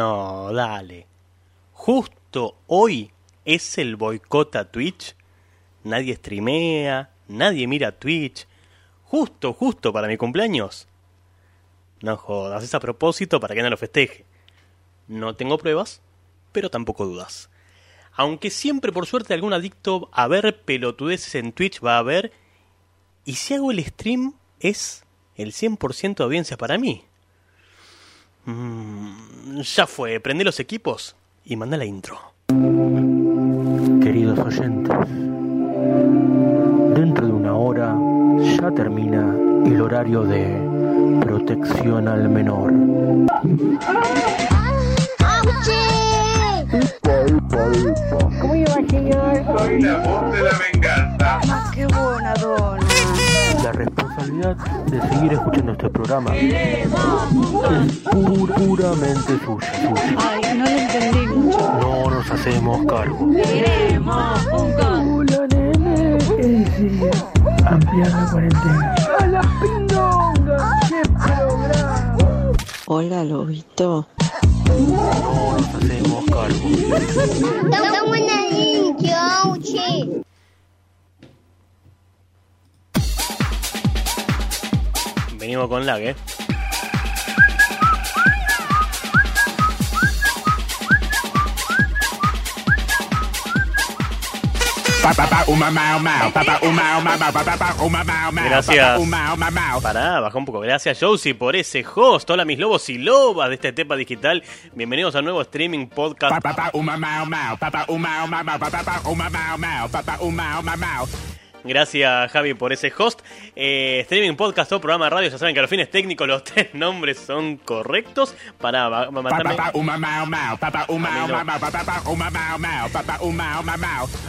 No, dale. Justo hoy es el boicot a Twitch. Nadie streamea, nadie mira Twitch. Justo, justo para mi cumpleaños. No jodas, es a propósito para que no lo festeje. No tengo pruebas, pero tampoco dudas. Aunque siempre por suerte algún adicto a ver pelotudeces en Twitch va a ver. Y si hago el stream es el 100% de audiencia para mí. Mm, ya fue, prende los equipos y manda la intro. Queridos oyentes, dentro de una hora ya termina el horario de protección al menor. ¿Cómo iba, señor? Soy la voz de la venganza. Ah, qué buena dona. La responsabilidad de seguir escuchando este programa es pu- puramente suya, suya. Ay, no lo entendí mucho. No nos hacemos cargo. Queremos un. Hola, nene. Sí, ampliar la cuarentena. ¡A la pindonga! ¡Qué programa! Hola, Lobito. No nos hacemos cargo. Venimos con lag, eh. Gracias. Pará, baja un poco. Gracias, Josie, por ese host. Hola, mis lobos y lobas de este Tepa Digital. Bienvenidos a un nuevo streaming podcast. Gracias, Javi, por ese host. Eh, streaming podcast o programa de radio. Ya saben que a los fines técnicos los tres nombres son correctos. Para matarme.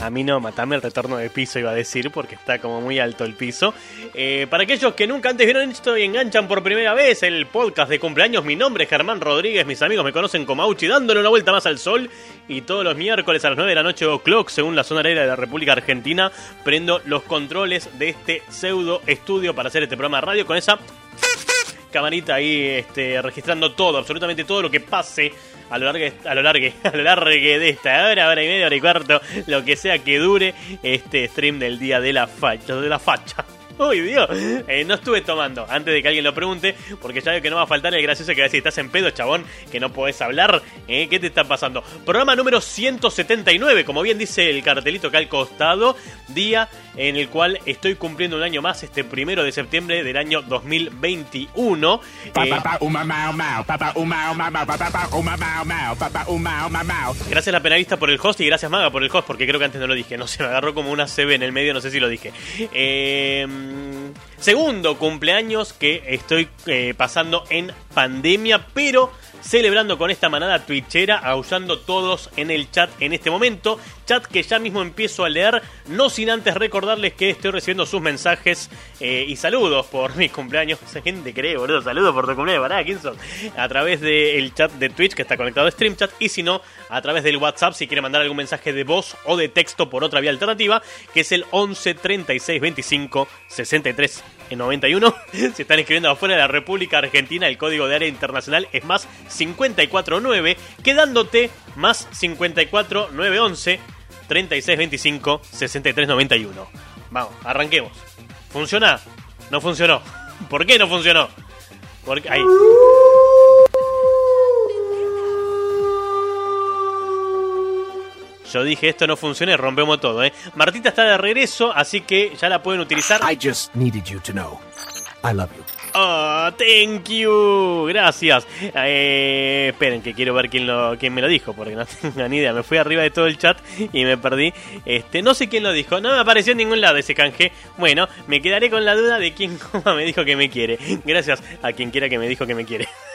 A mí no, matame el retorno de piso, iba a decir, porque está como muy alto el piso. Eh, para aquellos que nunca antes vieron esto y enganchan por primera vez el podcast de cumpleaños, mi nombre es Germán Rodríguez, mis amigos me conocen como Auchi, dándole una vuelta más al sol. Y todos los miércoles a las 9 de la noche o clock, según la zona horaria de la República Argentina, prendo los controles de este pseudo estudio para hacer este programa de radio con esa camarita ahí este, registrando todo, absolutamente todo lo que pase a lo largo, a lo largo, a lo largo de esta hora, hora y media, hora y cuarto, lo que sea que dure este stream del día de la facha, de la facha. Uy, Dios, Eh, no estuve tomando antes de que alguien lo pregunte, porque ya veo que no va a faltar el gracioso que va a decir, estás en pedo, chabón, que no podés hablar, ¿eh? ¿qué te está pasando? Programa número 179, como bien dice el cartelito acá al costado, día en el cual estoy cumpliendo un año más, este primero de septiembre del año 2021. Eh, Gracias a la penalista por el host y gracias Maga por el host, porque creo que antes no lo dije. No sé, me agarró como una CB en el medio, no sé si lo dije. Eh, segundo cumpleaños que estoy eh, pasando en pandemia, pero celebrando con esta manada twitchera, aullando todos en el chat en este momento. Que ya mismo empiezo a leer, no sin antes recordarles que estoy recibiendo sus mensajes eh, y saludos por mis cumpleaños. Gente cree, boludo, saludos por tu cumpleaños, pará, ¿quién sos? A través del chat de Twitch que está conectado a StreamChat y si no, a través del WhatsApp si quiere mandar algún mensaje de voz o de texto por otra vía alternativa, que es el 11 36 25 63 91. Si están escribiendo afuera de la República Argentina, el código de área internacional es más 549, quedándote más 54911 3625 6391. Vamos, arranquemos. ¿Funciona? No funcionó. ¿Por qué no funcionó? Porque ahí. Yo dije esto no funciona y rompemos todo, ¿eh? Martita está de regreso, así que ya la pueden utilizar. I just needed you to know. I. Oh, thank you. Gracias. Eh, esperen, que quiero ver quién, lo, quién me lo dijo, porque no tengo ni idea. Me fui arriba de todo el chat y me perdí. Este, no sé quién lo dijo. No me apareció en ningún lado ese canje. Bueno, me quedaré con la duda de quién me dijo que me quiere. Gracias a quien quiera que me dijo que me quiere.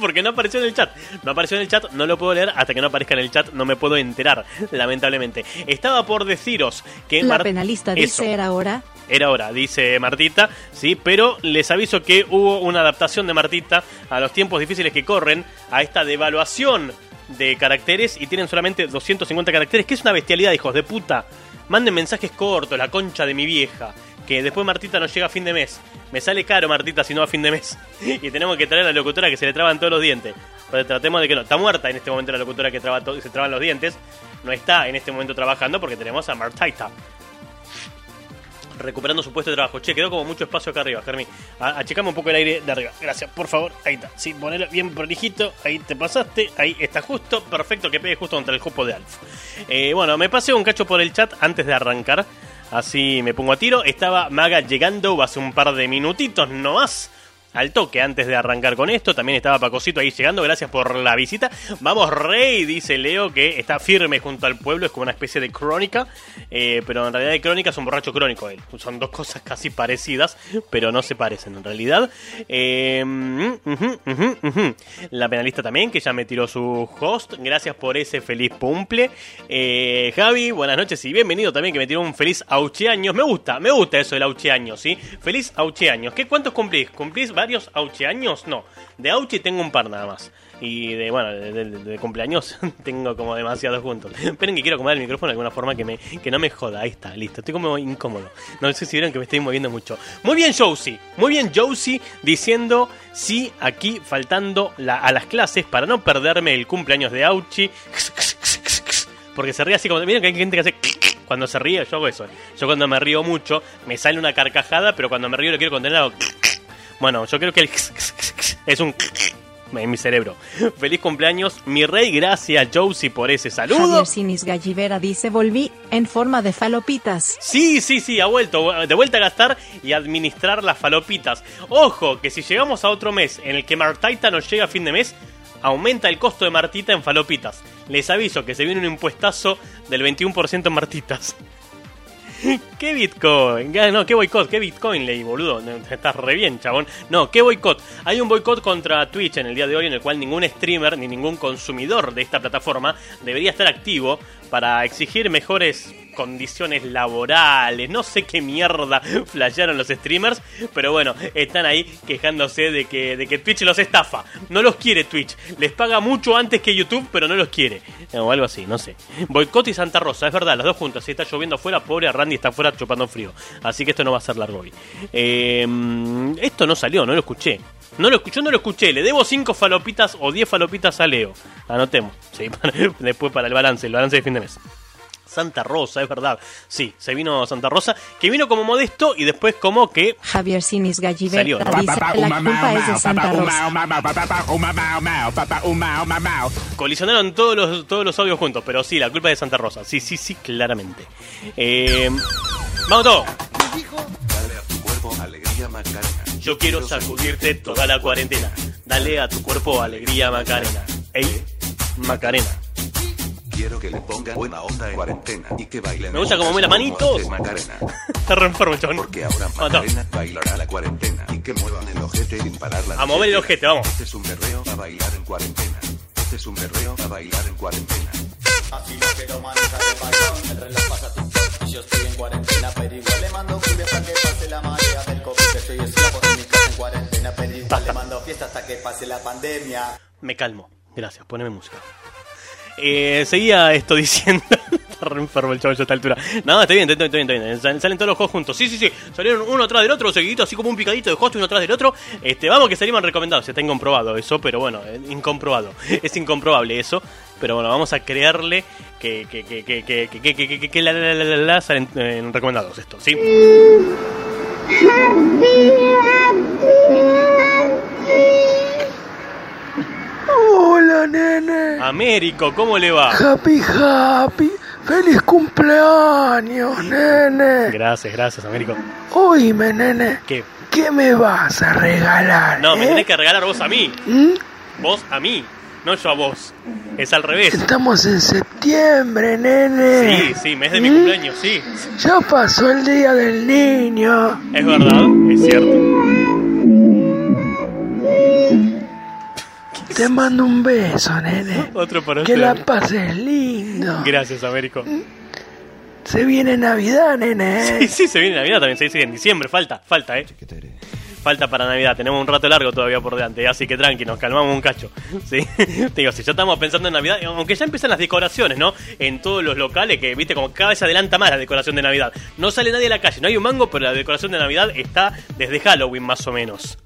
Porque no apareció en el chat. No apareció en el chat, no lo puedo leer. Hasta que no aparezca en el chat, no me puedo enterar, lamentablemente. Estaba por deciros que. La Mar- penalista Eso. dice era hora. Era hora, dice Martita, sí, pero les aviso que hubo una adaptación de Martita a los tiempos difíciles que corren, a esta devaluación de caracteres y tienen solamente 250 caracteres, que es una bestialidad, hijos de puta. Manden mensajes cortos, la concha de mi vieja, que después Martita no llega a fin de mes. Me sale caro Martita si no a fin de mes. Y tenemos que traer a la locutora que se le traban todos los dientes. Pero tratemos de que no. Está muerta en este momento la locutora que traba se traban los dientes. No está en este momento trabajando porque tenemos a Martaita. Recuperando su puesto de trabajo. Che, quedó como mucho espacio acá arriba, Germi. A- Achicame un poco el aire de arriba. Gracias, por favor. Ahí está. Sí, ponelo bien prolijito. Ahí te pasaste. Ahí está justo. Perfecto, que pegue justo contra el jupo de Alf. Eh, bueno, me pasé un cacho por el chat antes de arrancar. Así me pongo a tiro. Estaba Maga llegando hace un par de minutitos nomás. Al toque antes de arrancar con esto. También estaba Pacosito ahí llegando. Gracias por la visita. Vamos, Rey, dice Leo, que está firme junto al pueblo. Es como una especie de crónica. eh, pero en realidad de crónica es un borracho crónico él. Son dos cosas casi parecidas, pero no se parecen en realidad. Eh. La penalista también, que ya me tiró su host. Gracias por ese feliz cumple. Eh, Javi, buenas noches y bienvenido también, que me tiró un feliz aucheaños. Me gusta, me gusta eso del aucheaños, ¿sí? Feliz aucheaños. ¿Qué cuántos cumplís? ¿Cumplís varios aucheaños? No. De auche tengo un par nada más. Y de, bueno, de, cumpleaños tengo como demasiados juntos. Esperen que quiero acomodar el micrófono de alguna forma que, me, que no me joda. Ahí está, listo. Estoy como incómodo. No sé si vieron que me estoy moviendo mucho. Muy bien, Josie. Muy bien, Josie, diciendo sí aquí faltando a las clases para no perderme el cumpleaños de Auchi. Porque se ríe así como. Miren que hay gente que hace. Cuando se ríe, yo hago eso. Yo cuando me río mucho, me sale una carcajada, pero cuando me río lo quiero contener. Bueno, yo creo que el es un en mi cerebro. Feliz cumpleaños, mi rey. Gracias, Josie, por ese saludo. Javier Sinis Gallivera dice volví en forma de falopitas. Sí, sí, sí, ha vuelto. De vuelta a gastar y administrar las falopitas. Ojo, que si llegamos a otro mes en el que Martaita nos llega a fin de mes, aumenta el costo de Martita en falopitas. Les aviso que se viene un impuestazo del 21% en Martitas. ¿Qué Bitcoin? No, ¿qué boicot? ¿Qué Bitcoin leí, boludo? Estás re bien, chabón. No, ¿qué boicot? Hay un boicot contra Twitch en el día de hoy en el cual ningún streamer ni ningún consumidor de esta plataforma debería estar activo para exigir mejores condiciones laborales. No sé qué mierda flashearon los streamers, pero bueno, están ahí quejándose de que, de que Twitch los estafa. No los quiere Twitch. Les paga mucho antes que YouTube, pero no los quiere. O algo así, no sé. Boicot y Santa Rosa, es verdad, las dos juntas. Si está lloviendo afuera, pobre Randy está afuera chupando frío. Así que esto no va a ser largo hoy. Eh, esto no salió, no lo escuché. No lo escuché, no lo escuché. Le debo 5 falopitas o 10 falopitas a Leo. Anotemos. Sí, después para el balance, el balance de fin de mes. Santa Rosa, es verdad. Sí, se vino Santa Rosa, que vino como modesto y después como que Javier Sinis ¿no? dice la culpa es de Santa Rosa. colisionaron todos los, todos los audios juntos. Pero sí, la culpa es de Santa Rosa. Sí, sí, sí, claramente. Eh, vamos todos. Dale a tu cuerpo alegría Macarena. Yo quiero sacudirte toda la cuarentena. Dale a tu cuerpo alegría, Macarena. Ey, Macarena. Quiero que le pongan buena onda en cuarentena y que bailen. Me gusta como mueve como manitos. Macarena. Está re enfermo. Porque ahora todos. Macarena bailará la cuarentena y que muevan el ojete sin parar la A mover el ojete, vamos. Este es un berreo a bailar en cuarentena. Este es un berreo a bailar en cuarentena. Así no quiero manejar el bailón, el reloj pasa tu y yo estoy en cuarentena, pero igual le mando cumbia hasta que pase la marea del COVID, que soy esclavo de mi casa en cuarentena, pero igual le mando fiesta hasta que pase la pandemia. Me calmo. Gracias, poneme música. Eh, seguía esto diciendo. Está re enfermo el chaval a esta altura. No, está bien, está bien, está bien. Salen, todos los juegos juntos. Sí, sí, sí. Salieron uno atrás del otro, seguidito, así como un picadito de host uno atrás del otro. Este, vamos que salieron recomendados. Está incomprobado eso, pero bueno, eh, incomprobado. Es incomprobable eso. Pero bueno, vamos a creerle que, que, la, la, la, la, salen eh, recomendados esto, ¿sí? Hola, nene. Américo, ¿cómo le va? Happy, happy. Feliz cumpleaños, nene. Gracias, gracias, Américo. Oíme, nene. ¿Qué? ¿Qué me vas a regalar? No, me eh? tenés que regalar vos a mí. ¿Mm? Vos a mí, no yo a vos. Es al revés. Estamos en septiembre, nene. Sí, sí, mes de mi ¿Mm? cumpleaños, sí. Ya pasó el día del niño. Es verdad, es cierto. Te mando un beso, nene. Otro para Que usted. la pases lindo. Gracias, Américo. Se viene Navidad, nene. Sí, sí, se viene Navidad también, sí, sí, en diciembre, falta, falta, eh. Falta para Navidad, tenemos un rato largo todavía por delante, así que tranqui, nos calmamos un cacho. ¿sí? Te digo, si ya estamos pensando en Navidad, aunque ya empiezan las decoraciones, ¿no? En todos los locales, que viste, como cada vez se adelanta más la decoración de Navidad. No sale nadie a la calle, no hay un mango, pero la decoración de Navidad está desde Halloween más o menos.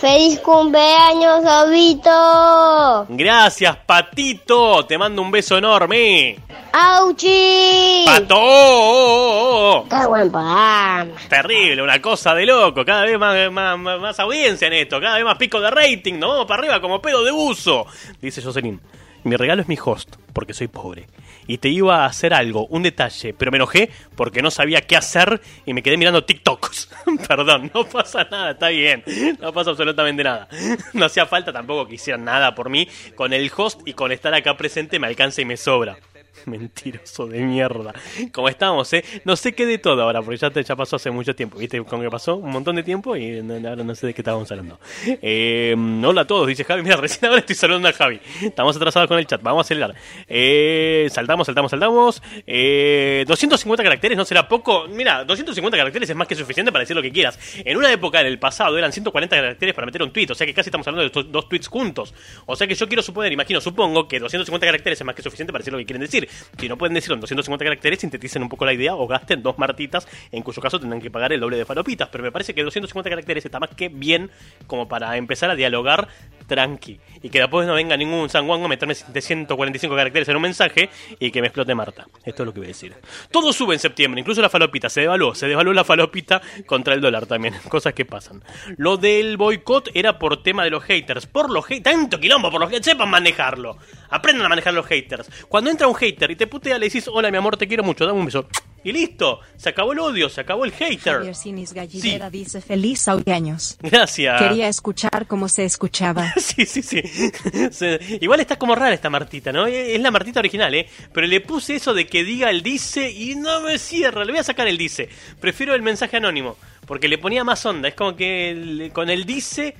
¡Feliz cumpleaños, Obito! Gracias, Patito. Te mando un beso enorme. ¡Auchi! ¡Pato! ¡Qué buen programa! Terrible, una cosa de loco. Cada vez más, más, más- más audiencia en esto. Cada vez más pico de rating. Nos vamos para arriba como pedo de buzo. Dice Jocelyn. Mi regalo es mi host, porque soy pobre. Y te iba a hacer algo, un detalle, pero me enojé porque no sabía qué hacer y me quedé mirando TikToks. Perdón, no pasa nada, está bien. No pasa absolutamente nada. No hacía falta tampoco que hicieran nada por mí. Con el host y con estar acá presente me alcanza y me sobra. Mentiroso de mierda. Como estamos, ¿eh? No sé qué de todo ahora, porque ya, te- ya pasó hace mucho tiempo. ¿Viste? Como que pasó un montón de tiempo y ahora no sé de qué estábamos hablando. Eh, hola a todos, dice Javi. Mira, recién ahora estoy saludando a Javi. Estamos atrasados con el chat, vamos a acelerar. Eh, saltamos, saltamos, saltamos. Eh, 250 caracteres, ¿no será poco? Mira, 250 caracteres es más que suficiente para decir lo que quieras. En una época, en el pasado, eran 140 caracteres para meter un tweet. O sea que casi estamos hablando de estos dos tweets juntos. O sea que yo quiero suponer, imagino, supongo que 250 caracteres es más que suficiente para decir lo que quieren decir. Si no pueden decirlo en 250 caracteres, sinteticen un poco la idea o gasten dos martitas, en cuyo caso tendrán que pagar el doble de falopitas. Pero me parece que 250 caracteres está más que bien como para empezar a dialogar tranqui. Y que después no venga ningún sanguango a meterme de 145 caracteres en un mensaje y que me explote Marta. Esto es lo que voy a decir. Todo sube en septiembre, incluso la falopita se devaluó. Se devaluó la falopita contra el dólar también. Cosas que pasan. Lo del boicot era por tema de los haters. Por los haters. Tanto quilombo por los haters. Sepan manejarlo. Aprendan a manejar los haters. Cuando entra un hater y te putea, le decís, hola mi amor, te quiero mucho, dame un beso. Y listo. Se acabó el odio, se acabó el hater. Javier Sinis Gallivera dice feliz años. Gracias. Quería escuchar cómo se escuchaba. Sí, sí, sí. Igual está como rara esta Martita, ¿no? Es la Martita original, ¿eh? Pero le puse eso de que diga el dice y no me cierra. Le voy a sacar el dice. Prefiero el mensaje anónimo. Porque le ponía más onda. Es como que el- con el dice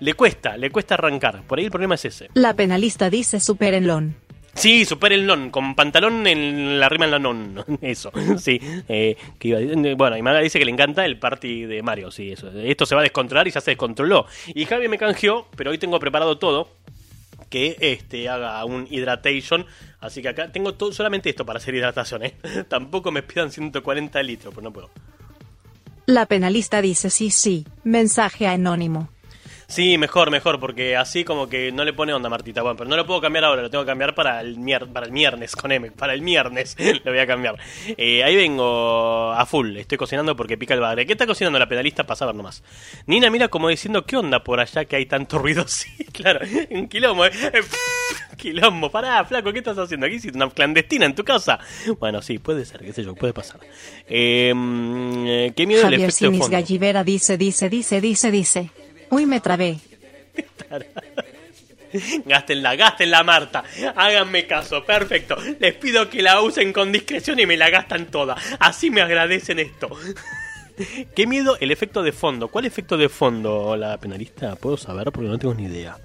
le cuesta, le cuesta arrancar. Por ahí el problema es ese. La penalista dice supérenlo. Sí, supera el non, con pantalón en la rima en la non. Eso, sí. Eh, que iba bueno, y Maga dice que le encanta el party de Mario, sí, eso. Esto se va a descontrolar y ya se descontroló. Y Javi me canjeó, pero hoy tengo preparado todo. Que este haga un hidratation. Así que acá tengo todo, solamente esto para hacer hidratación, ¿eh? Tampoco me pidan 140 litros, pero no puedo. La penalista dice sí, sí. Mensaje anónimo. Sí, mejor, mejor, porque así como que no le pone onda Martita. Bueno, pero no lo puedo cambiar ahora, lo tengo que cambiar para el, mier para el viernes con M, para el viernes lo voy a cambiar. Eh, ahí vengo a full, estoy cocinando porque pica el bagre. ¿Qué está cocinando la pedalista? Pasa a ver nomás. Nina mira como diciendo, ¿qué onda por allá que hay tanto ruido? Sí, claro, un quilombo. eh. Eh, Quilombo, pará, flaco, ¿qué estás haciendo aquí? ¿Hiciste una clandestina en tu casa? Bueno, sí, puede ser, qué sé yo, puede pasar. Eh, mm, eh, ¿Qué miedo el Javier de Sinis fondo? Gallivera dice, dice, dice, dice, dice. Uy, me trabé. Gástenla, gástenla, Marta. Háganme caso, perfecto. Les pido que la usen con discreción y me la gastan toda. Así me agradecen esto. Qué miedo el efecto de fondo. ¿Cuál efecto de fondo, la penalista? ¿Puedo saber? Porque no tengo ni idea.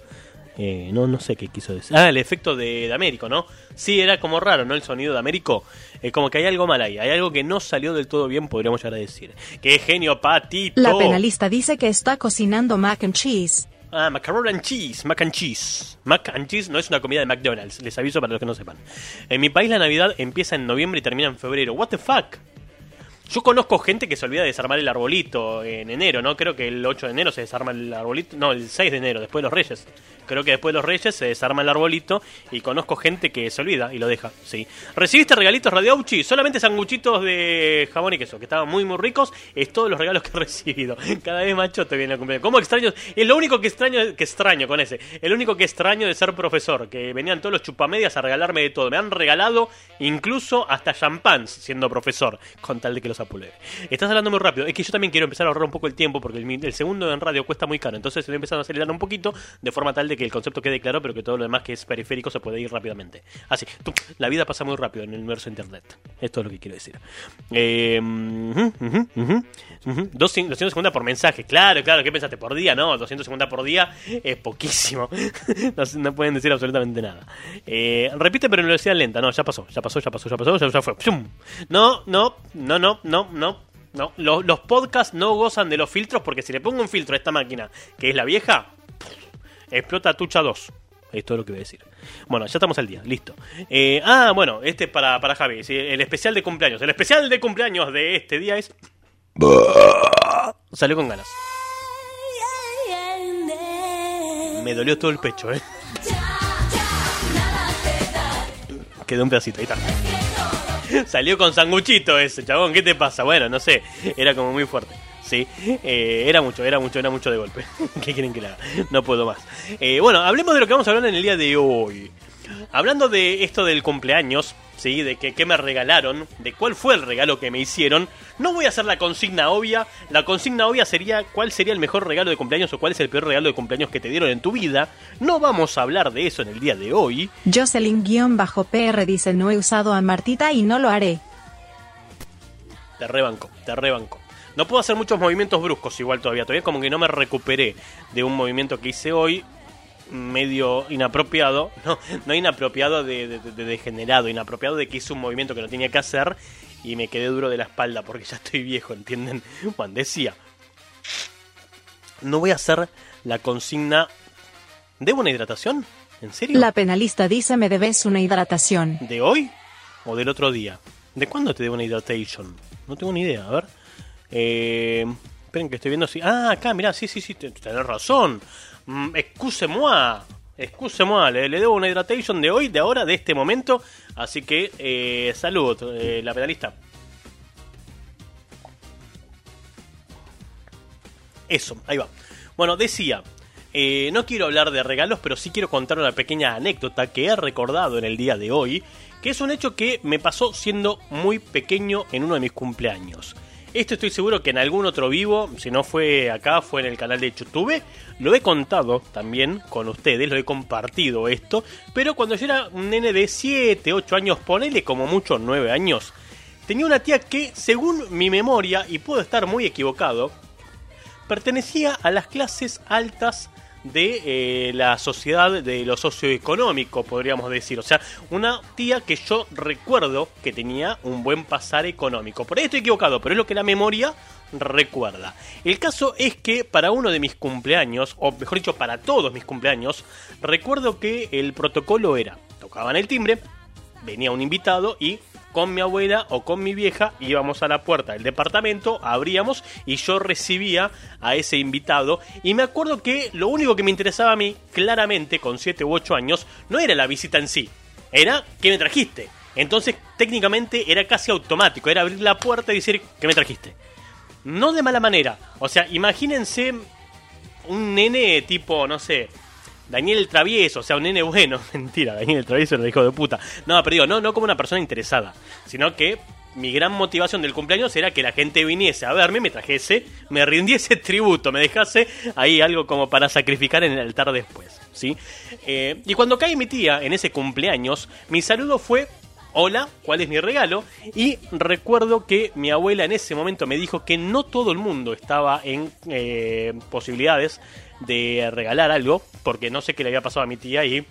Eh, no, no sé qué quiso decir. Ah, el efecto de, de Américo, ¿no? Sí, era como raro, ¿no? El sonido de Américo. Es como que hay algo mal ahí. Hay algo que no salió del todo bien, podríamos llegar a decir. ¡Qué genio, Patito! La penalista dice que está cocinando mac and cheese. Ah, macaroni and cheese, mac and cheese. Mac and cheese no es una comida de McDonald's, les aviso para los que no sepan. En mi país la Navidad empieza en noviembre y termina en febrero. What the fuck? Yo conozco gente que se olvida de desarmar el arbolito en enero, ¿no? Creo que el 8 de enero se desarma el arbolito. No, el 6 de enero, después de los Reyes. Creo que después de los Reyes se desarma el arbolito y conozco gente que se olvida y lo deja, sí. ¿Recibiste regalitos Radio Auchi? Solamente sanguchitos de jamón y queso, que estaban muy, muy ricos. Es todos los regalos que he recibido. Cada vez más choto viene el cumpleaños. ¿Cómo extraño? Es lo único que extraño, que extraño con ese. El único que extraño de ser profesor, que venían todos los chupamedias a regalarme de todo. Me han regalado incluso hasta champán siendo profesor, con tal de que los apulé. Estás hablando muy rápido. Es que yo también quiero empezar a ahorrar un poco el tiempo porque el, segundo en radio cuesta muy caro. Entonces estoy empezando a acelerar un poquito de forma tal de que el concepto quede claro, pero que todo lo demás que es periférico se puede ir rápidamente. Así, la vida pasa muy rápido en el universo internet. Esto es lo que quiero decir. Eh, ujú, ujú, ujú, ujú. Dos- 250 por mensaje. Claro, claro. ¿Qué pensaste? ¿Por día? No, 250 por día es poquísimo. no, pueden decir absolutamente nada. Eh, repite, pero en velocidad lenta. No, ya pasó, ya pasó, ya pasó, ya pasó, ya, ya fue. No, no, no, no, no, no. No, los, los podcasts no gozan de los filtros porque si le pongo un filtro a esta máquina, que es la vieja, explota Tucha 2. Esto es lo que voy a decir. Bueno, ya estamos al día, listo. Eh, ah, bueno, este es para, para Javi, sí, el especial de cumpleaños. El especial de cumpleaños de este día es... Salió con ganas. Me dolió todo el pecho, ¿eh? Quedó un pedacito, ahí está. Salió con sanguchito ese, chabón, ¿qué te pasa? Bueno, no sé, era como muy fuerte. Sí, eh, era mucho, era mucho, era mucho de golpe. ¿Qué quieren que haga? No puedo más. Eh, bueno, hablemos de lo que vamos a hablar en el día de hoy. Hablando de esto del cumpleaños, ¿sí? De que, qué me regalaron, de cuál fue el regalo que me hicieron, no voy a hacer la consigna obvia. La consigna obvia sería cuál sería el mejor regalo de cumpleaños o cuál es el peor regalo de cumpleaños que te dieron en tu vida. No vamos a hablar de eso en el día de hoy. Jocelyn-PR dice no he usado a Martita y no lo haré. Te rebanco, te rebanco. No puedo hacer muchos movimientos bruscos igual todavía. Todavía como que no me recuperé de un movimiento que hice hoy medio inapropiado, no, no inapropiado de, de, de degenerado, inapropiado de que hice un movimiento que no tenía que hacer y me quedé duro de la espalda porque ya estoy viejo, ¿entienden? Juan decía, no voy a hacer la consigna... ¿Debo una hidratación? ¿En serio? La penalista dice me debes una hidratación. ¿De hoy o del otro día? ¿De cuándo te debo una hidratation? No tengo ni idea, a ver. Eh, esperen que estoy viendo si... Ah, acá, mirá, sí, sí, sí, te- tenés razón. Mm, excuse-moi. Excuse-moi, le, le debo una hidratation de hoy, de ahora, de este momento. Así que, eh, salud, eh, la penalista. Eso, ahí va. Bueno, decía, eh, no quiero hablar de regalos, pero sí quiero contar una pequeña anécdota que he recordado en el día de hoy, que es un hecho que me pasó siendo muy pequeño en uno de mis cumpleaños. Esto estoy seguro que en algún otro vivo, si no fue acá, fue en el canal de YouTube, lo he contado también con ustedes, lo he compartido esto, pero cuando yo era un nene de 7, 8 años, ponele como mucho 9 años, tenía una tía que, según mi memoria, y puedo estar muy equivocado, pertenecía a las clases altas de eh, la sociedad de lo socioeconómico, podríamos decir. O sea, una tía que yo recuerdo que tenía un buen pasar económico. Por ahí estoy equivocado, pero es lo que la memoria recuerda. El caso es que para uno de mis cumpleaños, o mejor dicho, para todos mis cumpleaños, recuerdo que el protocolo era, tocaban el timbre, venía un invitado y con mi abuela o con mi vieja íbamos a la puerta del departamento, abríamos y yo recibía a ese invitado y me acuerdo que lo único que me interesaba a mí, claramente con 7 u 8 años, no era la visita en sí, era ¿qué me trajiste? Entonces técnicamente era casi automático, era abrir la puerta y decir ¿qué me trajiste? No de mala manera, o sea, imagínense un nene tipo, no sé, Daniel el Travieso, o sea, un nene bueno. Mentira, Daniel el Travieso era el hijo de puta. No, pero digo, no, no como una persona interesada, sino que mi gran motivación del cumpleaños era que la gente viniese a verme, me trajese, me rindiese tributo, me dejase ahí algo como para sacrificar en el altar después, ¿sí? Eh, y cuando cae mi tía en ese cumpleaños, mi saludo fue hola, ¿cuál es mi regalo? Y recuerdo que mi abuela en ese momento me dijo que no todo el mundo estaba en eh, posibilidades de regalar algo, porque no sé qué le había pasado a mi tía y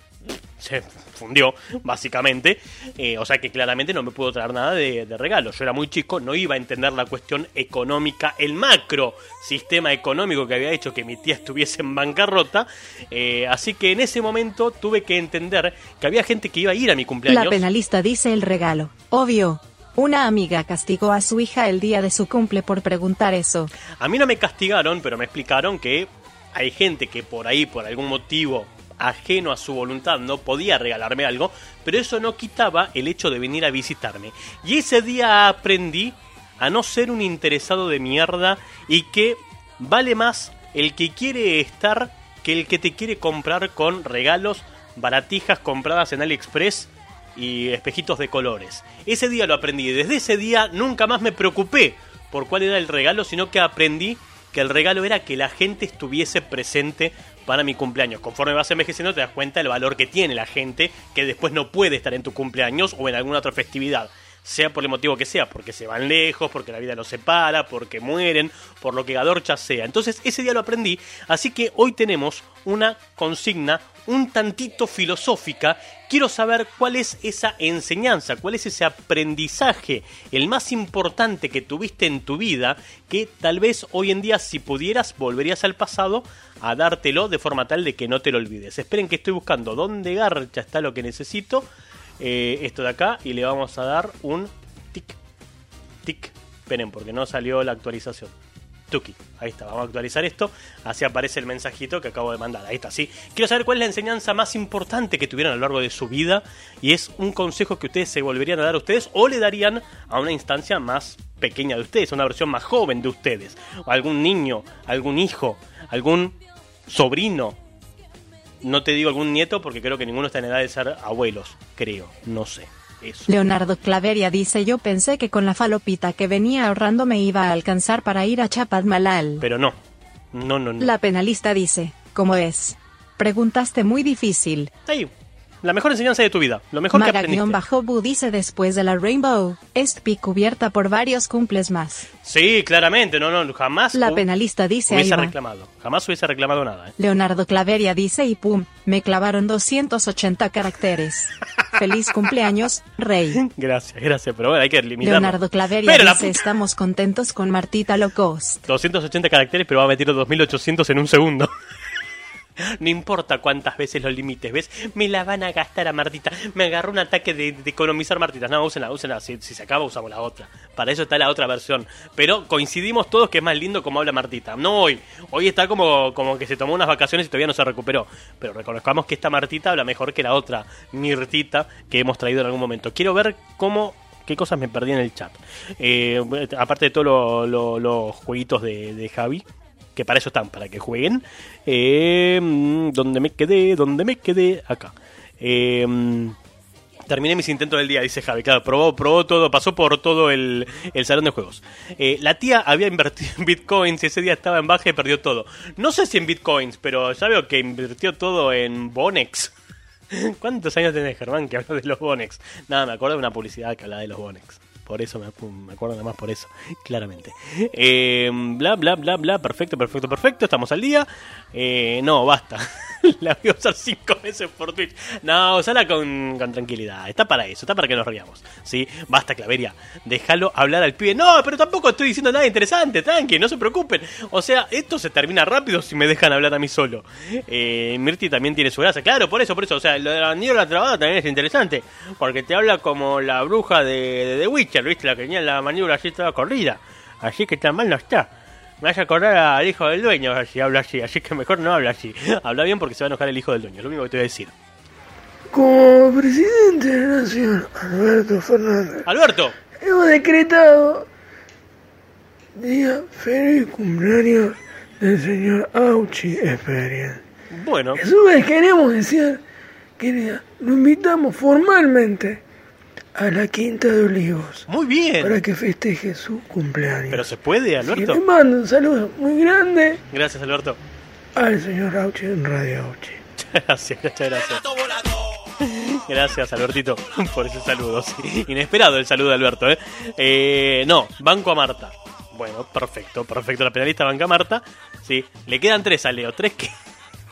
se fundió, básicamente. Eh, o sea que claramente no me pudo traer nada de, de regalo. Yo era muy chico, no iba a entender la cuestión económica, el macro sistema económico que había hecho que mi tía estuviese en bancarrota. Eh, así que en ese momento tuve que entender que había gente que iba a ir a mi cumpleaños. La penalista dice el regalo. Obvio. Una amiga castigó a su hija el día de su cumple por preguntar eso. A mí no me castigaron, pero me explicaron que hay gente que por ahí, por algún motivo ajeno a su voluntad, no podía regalarme algo, pero eso no quitaba el hecho de venir a visitarme. Y ese día aprendí a no ser un interesado de mierda y que vale más el que quiere estar que el que te quiere comprar con regalos, baratijas compradas en AliExpress y espejitos de colores. Ese día lo aprendí y desde ese día nunca más me preocupé por cuál era el regalo, sino que aprendí que el regalo era que la gente estuviese presente para mi cumpleaños. Conforme vas envejeciendo te das cuenta del valor que tiene la gente que después no puede estar en tu cumpleaños o en alguna otra festividad. Sea por el motivo que sea, porque se van lejos, porque la vida los separa, porque mueren, por lo que Gadorcha sea. Entonces ese día lo aprendí, así que hoy tenemos una consigna un tantito filosófica. Quiero saber cuál es esa enseñanza, cuál es ese aprendizaje, el más importante que tuviste en tu vida, que tal vez hoy en día si pudieras volverías al pasado a dártelo de forma tal de que no te lo olvides. Esperen que estoy buscando dónde garcha está lo que necesito. Eh, esto de acá y le vamos a dar un tic, tic. Esperen porque no salió la actualización. Tuki. Ahí está, vamos a actualizar esto. Así aparece el mensajito que acabo de mandar. Ahí está, sí. Quiero saber cuál es la enseñanza más importante que tuvieron a lo largo de su vida. Y es un consejo que ustedes se volverían a dar a ustedes o le darían a una instancia más pequeña de ustedes, una versión más joven de ustedes. O algún niño, algún hijo, algún sobrino. No te digo algún nieto porque creo que ninguno está en edad de ser abuelos. Creo, no sé. Eso. Leonardo Claveria dice yo pensé que con la falopita que venía ahorrando me iba a alcanzar para ir a Chapadmalal. Pero no. No, no, no. La penalista dice, ¿cómo es? Preguntaste muy difícil. La mejor enseñanza de tu vida. Lo mejor que aprendiste. Maga-Bajo dice después de la Rainbow, Estpi cubierta por varios cumples más. Sí, claramente. No, no, jamás. La penalista dice Hubiese reclamado. Jamás hubiese reclamado nada. ¿eh? Leonardo Claveria dice y pum, me clavaron 280 caracteres. Feliz cumpleaños, rey. Gracias, gracias. Pero bueno, hay que limitarlo. Leonardo Claveria Pero dice estamos contentos con Martita Locos. 280 caracteres, pero va a meter los 2800 en un segundo. No importa cuántas veces los limites, ¿ves? Me la van a gastar a Martita. Me agarró un ataque de, economizar Martitas. No, úsenla, úsenla. Si, si se acaba, usamos la otra. Para eso está la otra versión. Pero coincidimos todos que es más lindo como habla Martita. No hoy. Hoy está como, como que se tomó unas vacaciones y todavía no se recuperó. Pero reconozcamos que esta Martita habla mejor que la otra Mirtita que hemos traído en algún momento. Quiero ver cómo qué cosas me perdí en el chat. Eh, aparte de todos lo- lo- los jueguitos de Javi, que para eso están, para que jueguen. Eh, ¿Dónde me quedé? ¿Dónde me quedé? Acá. Eh, Terminé mis intentos del día, dice Javi. Claro, probó, probó todo, pasó por todo el, el salón de juegos. Eh, la tía había invertido en bitcoins y ese día estaba en baja y perdió todo. No sé si en bitcoins, pero ya veo que invirtió todo en Bonex. ¿Cuántos años tenés, Germán, que hablas de los Bonex? Nada, me acuerdo de una publicidad que hablaba de los Bonex. Por eso me, acu- me acuerdo nada más por eso, claramente. Eh, bla, bla, bla, bla, perfecto, perfecto, perfecto, estamos al día. Eh, no, basta. la voy a usar cinco veces por Twitch. No, usala con, con tranquilidad. Está para eso, está para que nos riamos. ¿Sí? Basta, Claveria. Déjalo hablar al pibe. No, pero tampoco estoy diciendo nada interesante, tranqui, no se preocupen. O sea, esto se termina rápido si me dejan hablar a mí solo. Eh, Mirti también tiene su gracia. Claro, por eso, por eso. O sea, lo de la niebla trabada también es interesante. Porque te habla como la bruja de, de The Witcher, ¿viste? La que tenía la maniobra así toda corrida. Así que tan mal no está. Me hace acordar al hijo del dueño si habla así, así que mejor no habla así. Habla bien porque se va a enojar el hijo del dueño, es lo único que te voy a decir. Como presidente de la nación, Alberto Fernández, Alberto, hemos decretado día feliz cumpleaños del señor Auchi Experience. bueno, A su vez queremos decir que lo invitamos formalmente a la Quinta de Olivos muy bien. para que festeje su cumpleaños. Pero se puede, Y le Alberto. mando un saludo muy grande Gracias, Alberto. al señor Auchi en Radio Auchi. Gracias, muchas gracias. Gracias, Albertito, por ese saludo. sí. Inesperado el saludo de Alberto, ¿eh? Eh, No, banco a Marta. Bueno, perfecto, perfecto. La penalista banca a Marta. Sí, le quedan tres a Leo. Tres que.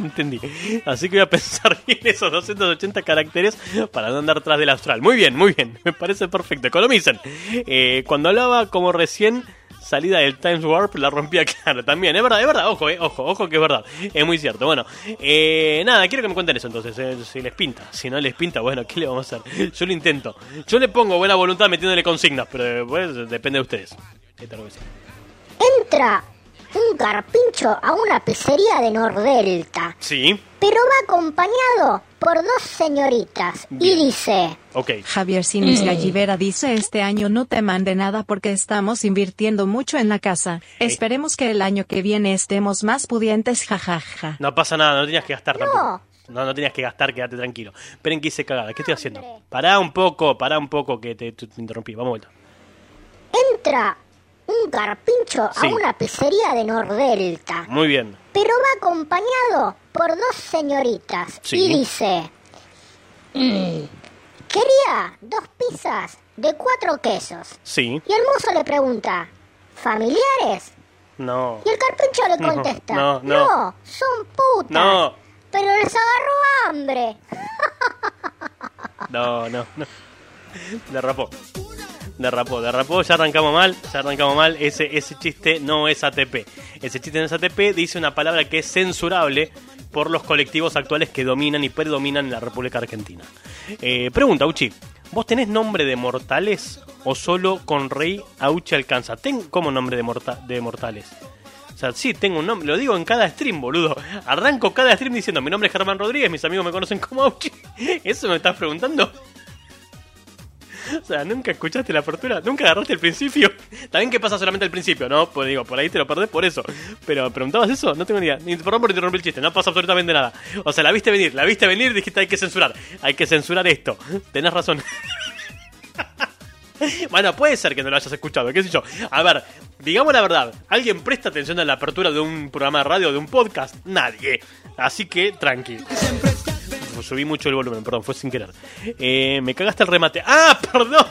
Entendí. Así que voy a pensar bien esos 280 caracteres para no andar tras del astral. Muy bien, muy bien. Me parece perfecto. Economicen. Eh, cuando hablaba como recién salida del Times Warp, la rompía claro también. Es verdad, es verdad. Ojo, eh, ojo, ojo que es verdad. Es muy cierto. Bueno, eh, nada, quiero que me cuenten eso entonces. eh, si les pinta. Si no les pinta, bueno, ¿qué le vamos a hacer? Yo lo intento. Yo le pongo buena voluntad metiéndole consignas, pero depende de ustedes. Entra un carpincho a una pizzería de Nordelta, Sí, pero va acompañado por dos señoritas Bien. y dice, ok. Javier Sinis Gallivera dice este año no te mande nada porque estamos invirtiendo mucho en la casa. Esperemos que el año que viene estemos más pudientes, jajaja. No pasa nada, no tenías que gastar No. tampoco. No, no tenías que gastar, quédate tranquilo. Esperen que hice cagada. ¿Qué estoy haciendo? Pará un poco, pará un poco que te, te- te interrumpí. Vamos vuelta. entra un carpincho Sí. a una pizzería de Nordelta, Muy bien. pero va acompañado por dos señoritas Sí. y dice, "Mm, quería dos pizzas de cuatro quesos. Sí. Y el mozo le pregunta, ¿familiares? No. Y el carpincho le No, contesta, no, no. son putas. No. Pero les agarró hambre. No, no, no. Derrapó. Derrapó, derrapó, ya arrancamos mal, ya arrancamos mal. Ese, ese chiste no es ATP. Ese chiste no es ATP, dice una palabra que es censurable por los colectivos actuales que dominan y predominan en la República Argentina. Eh, pregunta, Uchi, ¿vos tenés nombre de mortales o solo con Rey Auchi alcanza? ¿Ten como nombre de, morta- de mortales? sea, sí, tengo un nombre, lo digo en cada stream, boludo. Arranco cada stream diciendo, mi nombre es Germán Rodríguez, mis amigos me conocen como Auchi. ¿Eso me estás preguntando? O sea, nunca escuchaste la apertura, nunca agarraste el principio. También que pasa solamente al principio, ¿no? Pues digo, por ahí te lo perdés por eso. Pero preguntabas eso, no tengo ni idea. Perdón por interrumpir el chiste, no pasa absolutamente nada. O sea, la viste venir, la viste venir, dijiste hay que censurar. Hay que censurar esto. Tenés razón. Bueno, puede ser que no lo hayas escuchado, qué sé yo. A ver, digamos la verdad, ¿alguien presta atención a la apertura de un programa de radio, de un podcast? Nadie. Así que, tranqui. Subí mucho el volumen, perdón, fue sin querer. Eh, me cagaste el remate. ¡Ah, perdón!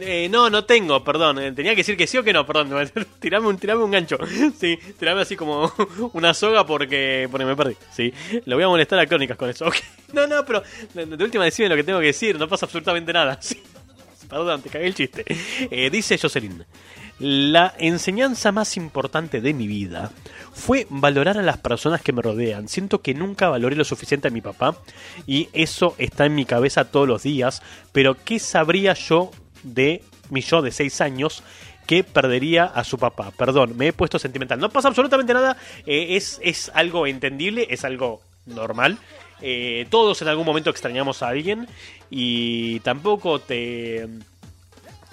Eh, no, no tengo, perdón. Eh, tenía que decir que sí o que no, perdón. tirame, un, tirame un gancho. Sí, tirame así como una soga porque, porque me perdí. Sí, le voy a molestar a Crónicas con eso. Ok. No, no, pero de, de última decime lo que tengo que decir. No pasa absolutamente nada. Sí. Perdón, te cagué el chiste. Eh, dice Jocelyn. La enseñanza más importante de mi vida fue valorar a las personas que me rodean. Siento que nunca valoré lo suficiente a mi papá y eso está en mi cabeza todos los días. Pero ¿qué sabría yo de mi yo de 6 años que perdería a su papá? Perdón, me he puesto sentimental. No pasa absolutamente nada. eh, es, es algo entendible, es algo normal. Eh, todos en algún momento extrañamos a alguien y tampoco te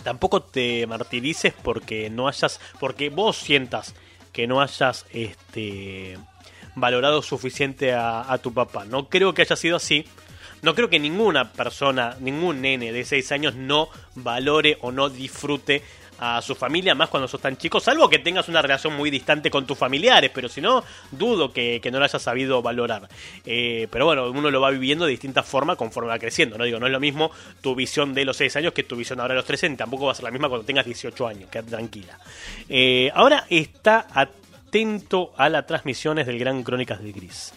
tampoco te martirices porque no hayas porque vos sientas que no hayas este valorado suficiente a, a tu papá. No creo que haya sido así. No creo que ninguna persona ningún nene de 6 años no valore o no disfrute a su familia, más cuando sos tan chico, salvo que tengas una relación muy distante con tus familiares, pero si no, dudo que, que no lo hayas sabido valorar. Eh, pero bueno, uno lo va viviendo de distintas formas conforme va creciendo, ¿no? Digo, no es lo mismo tu visión de los 6 años que tu visión ahora de los 13, tampoco va a ser la misma cuando tengas 18 años, quédate tranquila. Eh, ahora está atento a las transmisiones del Gran Crónicas de Gris.